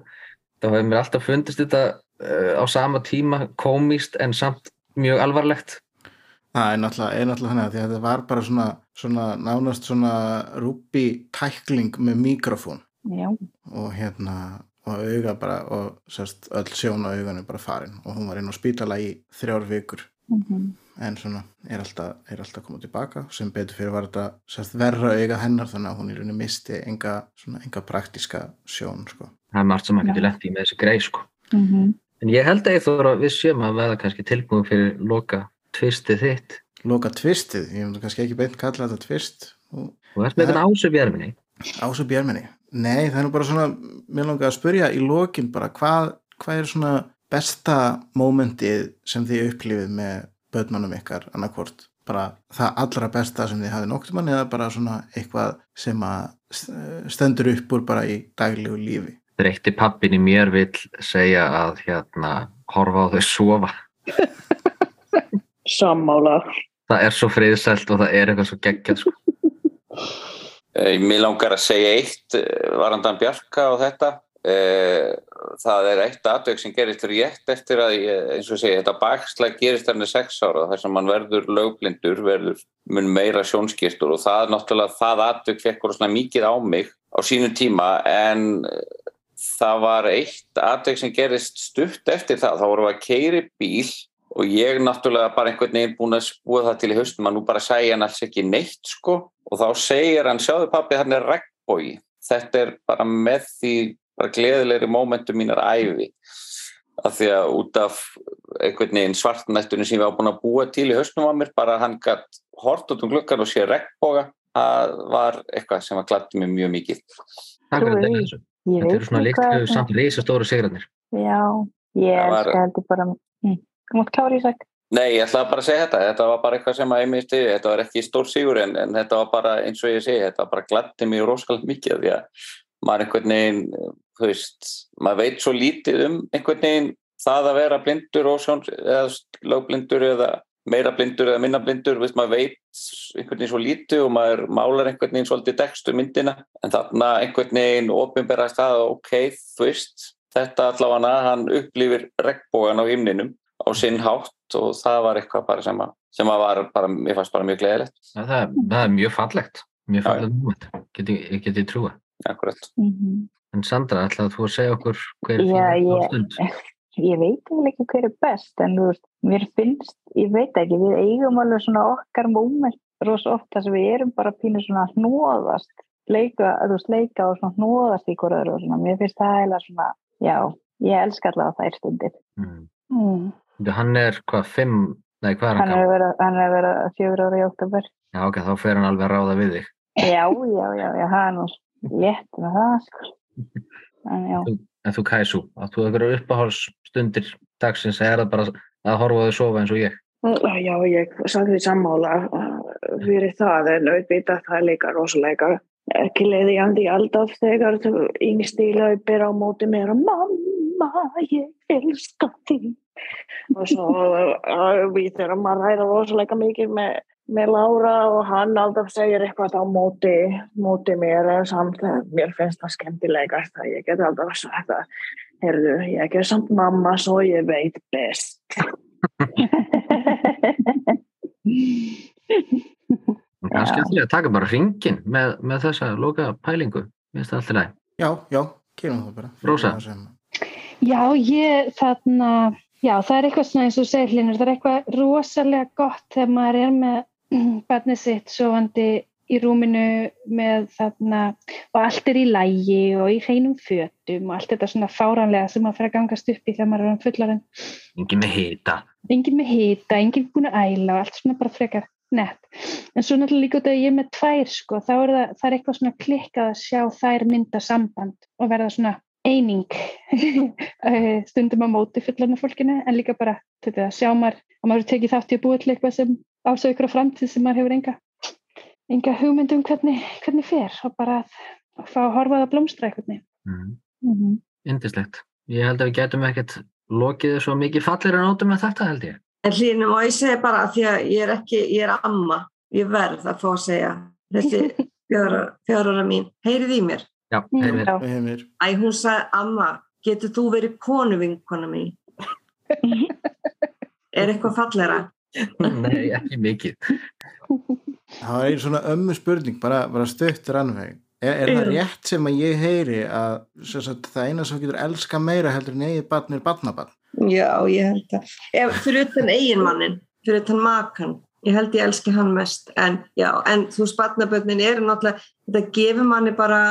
þá hefur mér alltaf fundist þetta uh, á sama tíma komíst en samt mjög alvarlegt. Það er náttúrulega, er náttúrulega þannig að því að þetta var bara svona, svona nánast svona rúbi tækling með mikrofón. Já, og hérna og auga bara og sérst öll sjón á augunni bara farin. Og hún var inn á spítala í þrjár vikur. Mhm, en svona er alltaf, er alltaf komið tilbaka. Sem betur fyrir var þetta sérst verra auga hennar þannig að hún í rauninni misti enga, svona, enga praktiska sjón sko. það er margt sem maður getur lent í með þessi greið sko. Mhm. en ég held að ég þóra við séum að veða kannski tilbúin fyrir loka tvistið þitt. Loka tvistið, ég myndi kannski ekki beint kalla þetta tvist. Og og ert með þetta ásu björminni Ása Björminni Nei, það er nú bara svona, mér langar að spyrja í lokin bara hvað, hvað er svona besta mómentið sem þið upplifið með börnunum ykkar annarkvort, bara það allra besta sem þið hafið nokkuð mann eða bara svona eitthvað sem að st- stendur upp úr bara í daglegu lífi Dreykti pappin í mér vill segja að hérna horfa á þau sofa Sammála. það er svo friðsælt og það er eitthvað svo geggjað sko. Mér langar að segja eitt eh, varandan Bjarka og þetta. Eh, Það er eitt atveg sem gerist rétt eftir að, eins og segi, þetta bakslæg gerist hann er sex ára þar sem hann verður lögblindur, verður mun meira sjónskýrtur og það náttúrulega, það atveg fekk svona mikið á mig á sínum tíma en eh, það var eitt atveg sem gerist stutt eftir það. Þá vorum við að keiri bíl og ég náttúrulega bara einhvern veginn búin að spúa það til í haustum að nú bara segja hann alls ekki neitt sko og þá segir hann, sjáðu pappi, hann er regnbói. Þetta er bara með því bara gleðilegri mómentum mínar æfi af því að út af einhvern veginn svartnættunum sem ég var búin að búa til í haustum á mér, bara hann gætt hort út um glukkan og sé regnbóga það var eitthvað sem var glatt mér mjög mikið. Takk fyrir þetta þessu. Ég Þetta eru svona litlu samt reysa stóru sigrarnir. Já, ég elska þetta bara hm. Þú mátt klára í sæk Nei, ég ætlaði bara að segja þetta, þetta var bara eitthvað sem að ég misti, þetta var ekki stór sigur en, en þetta var bara eins og ég segi, þetta bara glatti mig rosalega mikið af því að maður einhvern veginn, þú veist, maður veit svo lítið um einhvern veginn það að vera blindur og sjón, eða lögblindur eða meira blindur eða minna blindur, veist, maður veit einhvern veginn svo lítið og maður málar einhvern veginn svolítið textu myndina en þarna einhvern veginn ofinberast það, ok, þú veist, þetta allavega hann upplifir regnbógan á himninum á sinn hátt og það var eitthvað bara sem að, sem að var bara, mér fannst bara mjög gleðilegt. Það, það er mjög fallegt, mjög fallegt ég get ég trúa. Akkurat. Mhm. En Sandra, ætlaði þú að segja okkur hver er Já, þín ég- stund? <laughs> Ég veit ekki hver er best en þú veist, mér finnst, ég veit ekki við eigum alveg svona okkar moment rosa oft þar sem við erum bara pínu svona hnóðast, leika, veist, leika og svona hnóðast í hverju og svona, mér finnst það eiginlega svona, já, ég elska allavega þær stundir. Mm. Mm. Hann er hvað, fimm, nei hvað er hann Hann er vera, hann er að vera fjögur ára í oktober. Já ok, þá fer hann alveg að ráða við þig. Já, já, já, já, er nú létt með það, sko. En En þú Kæsú, að þú hefur uppáhaldsstundir dagsins eða er það bara að horfa þau sofa eins og ég? Já, ég sagði því sammála uh, fyrir það en auðvitað það er líka rosalega ekki leiðjandi alltaf þegar þú yngsti laupir á móti mér og mamma, ég elska þig og svo uh, við þurfum að ræða rosalega mikið með, með Lára og hann alltaf segir eitthvað á móti, móti mér samt mér finnst það skemmtilegast að ég get alltaf sagt að herðu, ég er samt mamma svo ég veit best kannski ætla ég að taka bara ringin með, með þessa loka pælingu. Mér finnst það alltaf læg. Já, já, gerum það bara Rósa? Það Já, ég þarna, já, það er eitthvað svona eins og þú segir hlinur, það er eitthvað rosalega gott þegar maður er með <clears throat> barnið sitt sofandi í rúminu með þarna og allt er í lægi og í hreinum fötum og allt þetta svona fáranlega sem maður fyrir að gangast upp í þegar maður er um fullarinn. Engin með hita. Engin með hita, engin búin að æla og allt svona bara frekar nett. En svo náttúrulega líka út að ég með tvær sko, þá er það, það er eitthvað svona klikkað að sjá þær mynda samband og verða svona eining <laughs> Eh, stundum á móti fullarna fólkinu en líka bara þetta, sjá maður að maður tekið þátt í að búa til eitthvað sem ásögur ykkur á framtíð sem maður hefur enga, enga hugmynd um hvernig, hvernig fer og bara að, að fá að horfa það að blómstra eitthvað. Mm. Mm -hmm. Indislegt. Ég held að við getum ekkert lokið svo mikið fallir en átum með þetta held ég. En hlýnum og ég segi bara að því að ég er ekki, ég er amma, ég verð að fá að segja þessi <laughs> fjárara mín, heyrið í mér. Já. Heimir. Æ, hún sagði, amma, getur þú verið konuvinkona mín? <laughs> er eitthvað fallera? <laughs> Nei, ekki mikið. <laughs> Það er svona ömmu spurning, bara, bara stöttur anveg. Er, er það rétt sem að ég heyri að sem sagt, það eina sem getur elska meira heldur en eigið barn er barnabarn? Já, ég held að. Ef, fyrir utan eiginmannin, fyrir utan makan, ég held ég elski hann mest. En já, en þú veist, barnaböndin eru náttúrulega, þetta gefur manni bara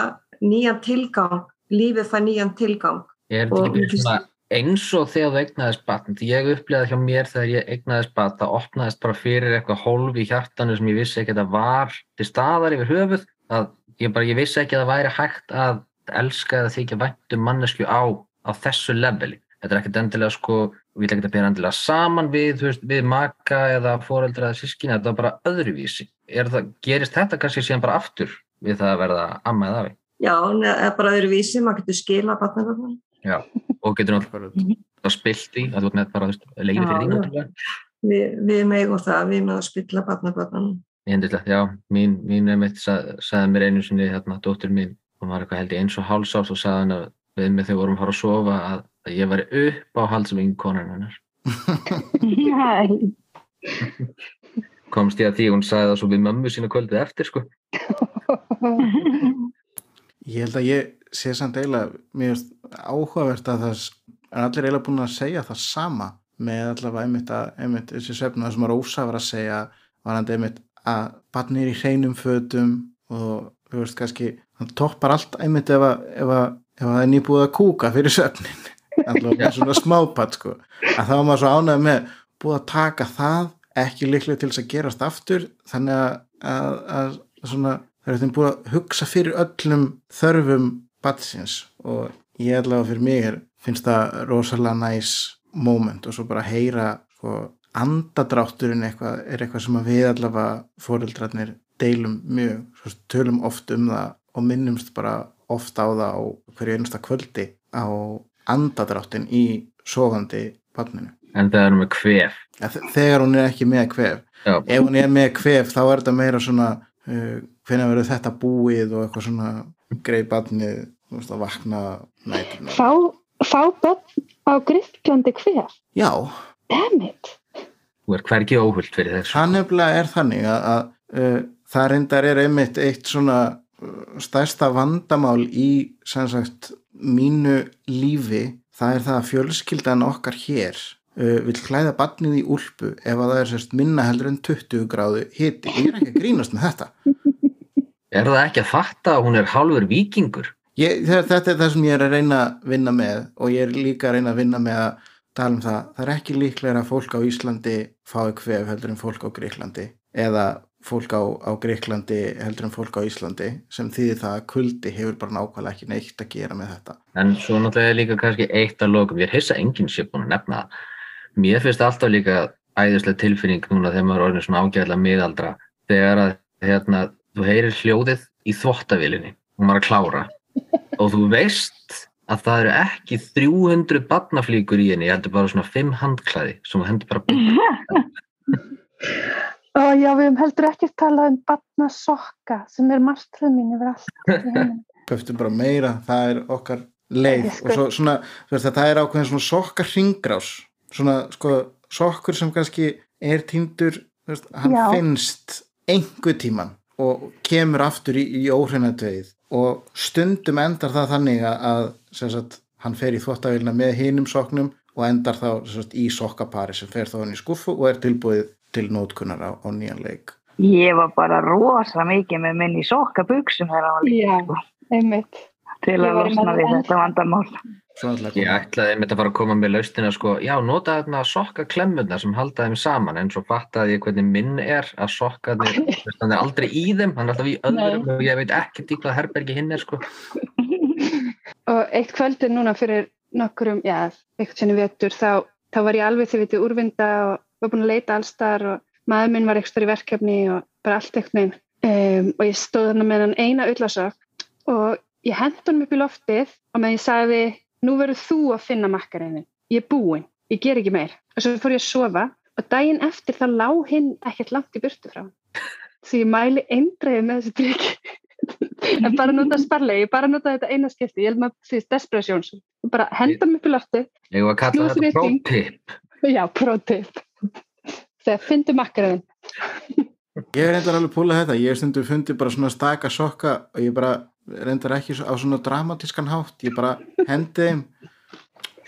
nýjan tilgang, lífið fær nýjan tilgang. Er þetta ekki svona eins og þegar þú eignaðist batn? Því ég upplýði hjá mér þegar ég eignaðist batn, það opnaðist bara fyrir eitthvað hólf í hjartanu sem ég vissi ekki að það var til staðar yfir höfuð. Að ég, bara, ég vissi ekki að það væri hægt að elska eða þykja væntum mannesku á, á þessu leveli. Þetta er ekkert endilega sko, við viljum ekkert að bera endilega saman við, veist, við maka eða foreldra eða sískina, þetta er bara öðruvísi. Er það, gerist þetta kannski síðan bara aftur við það að verða amma eða afi? Já, Já, og getur náttúrulega spilt í, að þú ert með bara, leiði fyrir því náttúrulega. Vi, við megum það, við megum að spilla barnaböndin. Yndislegt, já, mín, mín einmitt sað, sagði mér einu sinni, hérna, dóttir mín, hún var eitthvað held í eins og hálsárs og sagði hann að við þegar við vorum að fara að sofa að, að ég væri upp á halsum konan hennar. <laughs> Komst ég að því, hún sagði það svo við mömmu sína kvöldið eftir, sko. Ég held að ég sé samt eiginlega finnst áhugavert að það er allir eiginlega búin að segja það sama með allavega einmitt að einmitt þessi svefna sem að Rósa var að segja var hann einmitt að barnir í hreinum fötum og þú veist kannski hann toppar allt einmitt ef að, ef að, ef að það er nýbúið að kúka fyrir svefnin. <laughs> Allavega svona smápatt sko. Að þá var maður svo ánægð með búið að taka það ekki líklega til þess að gerast aftur þannig að, að, að svona það er þeim búið að hugsa fyrir öllum þörfum batsins og ég allavega fyrir mig er, finnst það rosalega næs moment og svo bara heyra sko, andadrátturinn eitthvað, er eitthvað sem við allavega fóreldrarnir deilum mjög, svo tölum oft um það og minnumst bara oft á það á hverju einasta kvöldi á andadráttin í sofandi barninu. En það er með kvef. Þegar hún er ekki með kvef Já. ef hún er með kvef þá er þetta meira svona uh, hvenær verður þetta búið og eitthvað svona greið barnið þú veist, að vakna nætuna Fá, fá börn á grifklandi hver? já, Damn it! Þú er hvergi óhullt fyrir þessu. það nefnilega er þannig að, að uh, það reyndar er einmitt eitt svona uh, stærsta vandamál í sem sagt mínu lífi það er það að fjölskyldan okkar hér uh, vil klæða barnið í úlpu ef að það er sérst minna heldur en 20 gráðu hiti, ég er ekki að grínast með þetta Er það ekki að fatta að hún er hálfur vikingur? Ég, þe- þetta er það sem ég er að reyna að vinna með og ég er líka að reyna að vinna með að tala um það. Það er ekki líklega að fólk á Íslandi fái kvef heldur en fólk á Greiklandi eða fólk á, á Greiklandi heldur en fólk á Íslandi sem þýðir það að kuldi hefur bara nákvæmlega ekki neitt að gera með þetta. En svo náttúrulega er líka kannski eitt að lokum. Ég að enginn sé búin að nefna það. Mér finnst alltaf líka æðislega tilfinning núna þegar maður er orðin svona ágæðlega miðaldra. Þegar að hérna, þú heyrir hljóðið í þvottavilinni og maður er að klára. <laughs> Og þú veist að það eru ekki 300 barnaflíkur í henni, ég heldur bara svona 5 handklæði sem þú hendur bara Ó já, við heldur ekki talað um barnasokka sem er martröð mín yfir allt. <laughs> Pöftum bara meira, það er okkar leið sko- og svo, svona, veist, það er ákveðin svona sokkar hringrás, svona sko, sokkur sem kannski er týndur, hann Já. finnst einhver tíman og kemur aftur í, í óhreinadveið og stundum endar það þannig að, sagt, hann fer í þvottavélina með hinum soknum og endar þá sagt, í sokkapari sem fer þá hann í skuffu og er tilbúið til nótkunnar á, á nýjan leik Ég var bara rosa mikið með minni sokkabuxum þegar hann var líka Já, sko, einmitt. til að losna við þetta vandamál. Ég ætlaði einmitt að fara að koma með laustina sko, já, nota þarna sokka klemmurnar sem halda þeim saman en svo fattaði ég hvernig minn er að sokkarnir, <laughs> þú veist, hann er aldrei í þeim, hann er alltaf í öðrum og ég veit ekkert í hvað herbergi hinn er sko. <laughs> Og eitt kvöldi núna fyrir nokkurum, já, eitthvað sinni vetur, þá, þá var ég alveg þið vitið úrvinda og var búin að leita allstar og maður minn var eitthvað í verkefni og bara allt eitthvað neginn. Um, og ég stóð þarna með hann eina ullasokk og ég hendi honum upp í loftið og með ég sagði, nú verður þú að finna makkareinin. Ég er búinn, ég ger ekki meir. Og svo fór ég að sofa og daginn eftir þá lá hinn ekkert langt í burtu frá. Því ég mæli eindreiði með þessi trygg. <laughs> en bara nota sparlegi, bara nota þetta eina skipti, ég held maður því desperasjóns. Ég bara henda mig upp í lofti, Ég var að kalla þetta pro-tip. <laughs> já, prótip. Þegar fyndu makkareinin. Ég reyndar alveg púla þetta, ég hef stundum fundið bara svona staka sokka og ég bara reyndar ekki á svona dramatískan hátt, ég bara hendi þeim.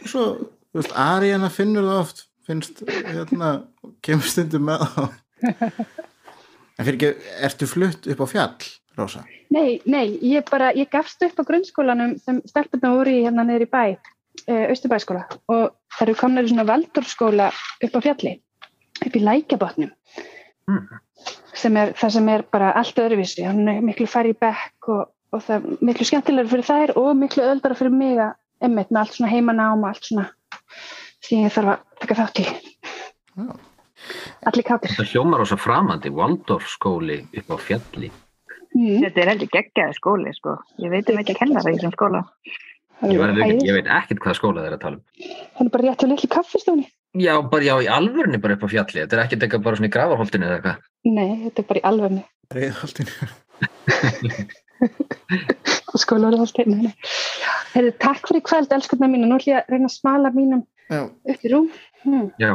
Og svo, þú veist, Ariana finnur það oft, finnst, hérna, kemur stundum með þá. En fyrir ekki, ertu flutt upp á fjall, Rósa? Nei, nei, ég bara, ég gafst upp á grunnskólanum sem stelpunna voru í hérna niður í bæ, uh, Östurbæskóla og það eru komnar í svona valdorskóla upp á fjalli, upp í lækjabotnum sem er það sem er bara allt öðruvísi, hann er miklu færri í bekk og, og það er miklu skemmtilegur fyrir þær og miklu öldara fyrir mig að emmitt með allt svona heimanám og allt svona sem ég þarf að taka þátt í. Já. Allir kátir. Þetta hljómar ósa framandi, Waldorf skóli upp á fjalli. Mm. Þetta er heldur geggjaði skóli, sko. Ég veit um ekki að kenna það í þessum skóla. Ég, Æði. ég veit ekkert hvað skóla þeir að tala um. Hann er bara rétt hjá litlu kaffistóni. Já, bara já, í alvörni bara upp á fjalli. Þetta er ekkert eitthvað bara svona í gravarholtinu eða eitthvað. Nei, þetta er bara í alvegni. Reiðholtinu. skólar og allt hérna. Heyrðu, takk fyrir í kvöld, elskurnar mínu. Nú ætlum ég að reyna að smala mínum Já, upp í rúm. Hmm. Já,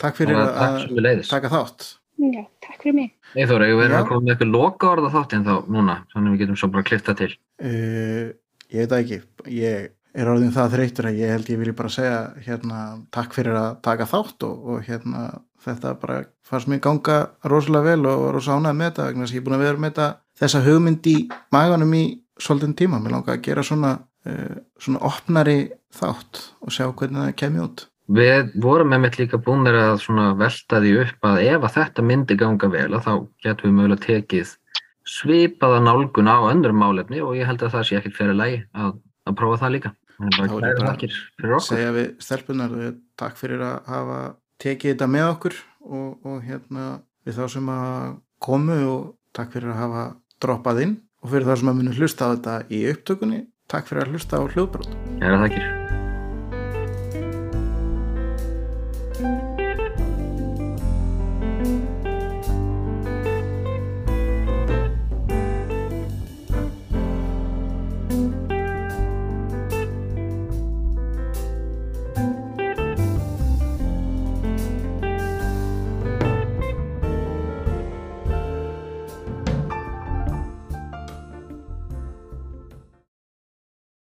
takk fyrir að leiðis. taka þátt. Já, takk fyrir mig. Nei Þóra, ég verður Já. að koma með eitthvað loka orða þáttinn þá núna, þannig að við getum svo bara klifta til. Uh, ég veit ekki, ég er orðin það þreytur að ég held ég vilji bara segja hérna takk fyrir að taka þátt og, og hérna þetta bara fannst mér ganga rosalega vel og rosa ánægð með þetta vegna þess að ég er búin að vera með þetta þessa hugmynd í maganum í svolítinn tíma, mér langar að gera svona uh, svona opnari þátt og sjá hvernig það kemur út Við vorum með mitt líka búinir að velta því upp að ef að þetta myndi ganga vel að þá getum við mögulega tekið svipaða nálgun á öndrum málefni og ég held að það sé ekkert fyrir lægi að, að prófa það líka. Þakkir fyrir okkur. segja við stelpunar eh, takk fyrir að hafa tekið þetta með okkur og, og hérna við þá sem að komu og takk fyrir að hafa droppað inn og fyrir þá sem að munu hlusta á þetta í upptökunni takk fyrir að hlusta á hljóðbrot Kæra þakkir.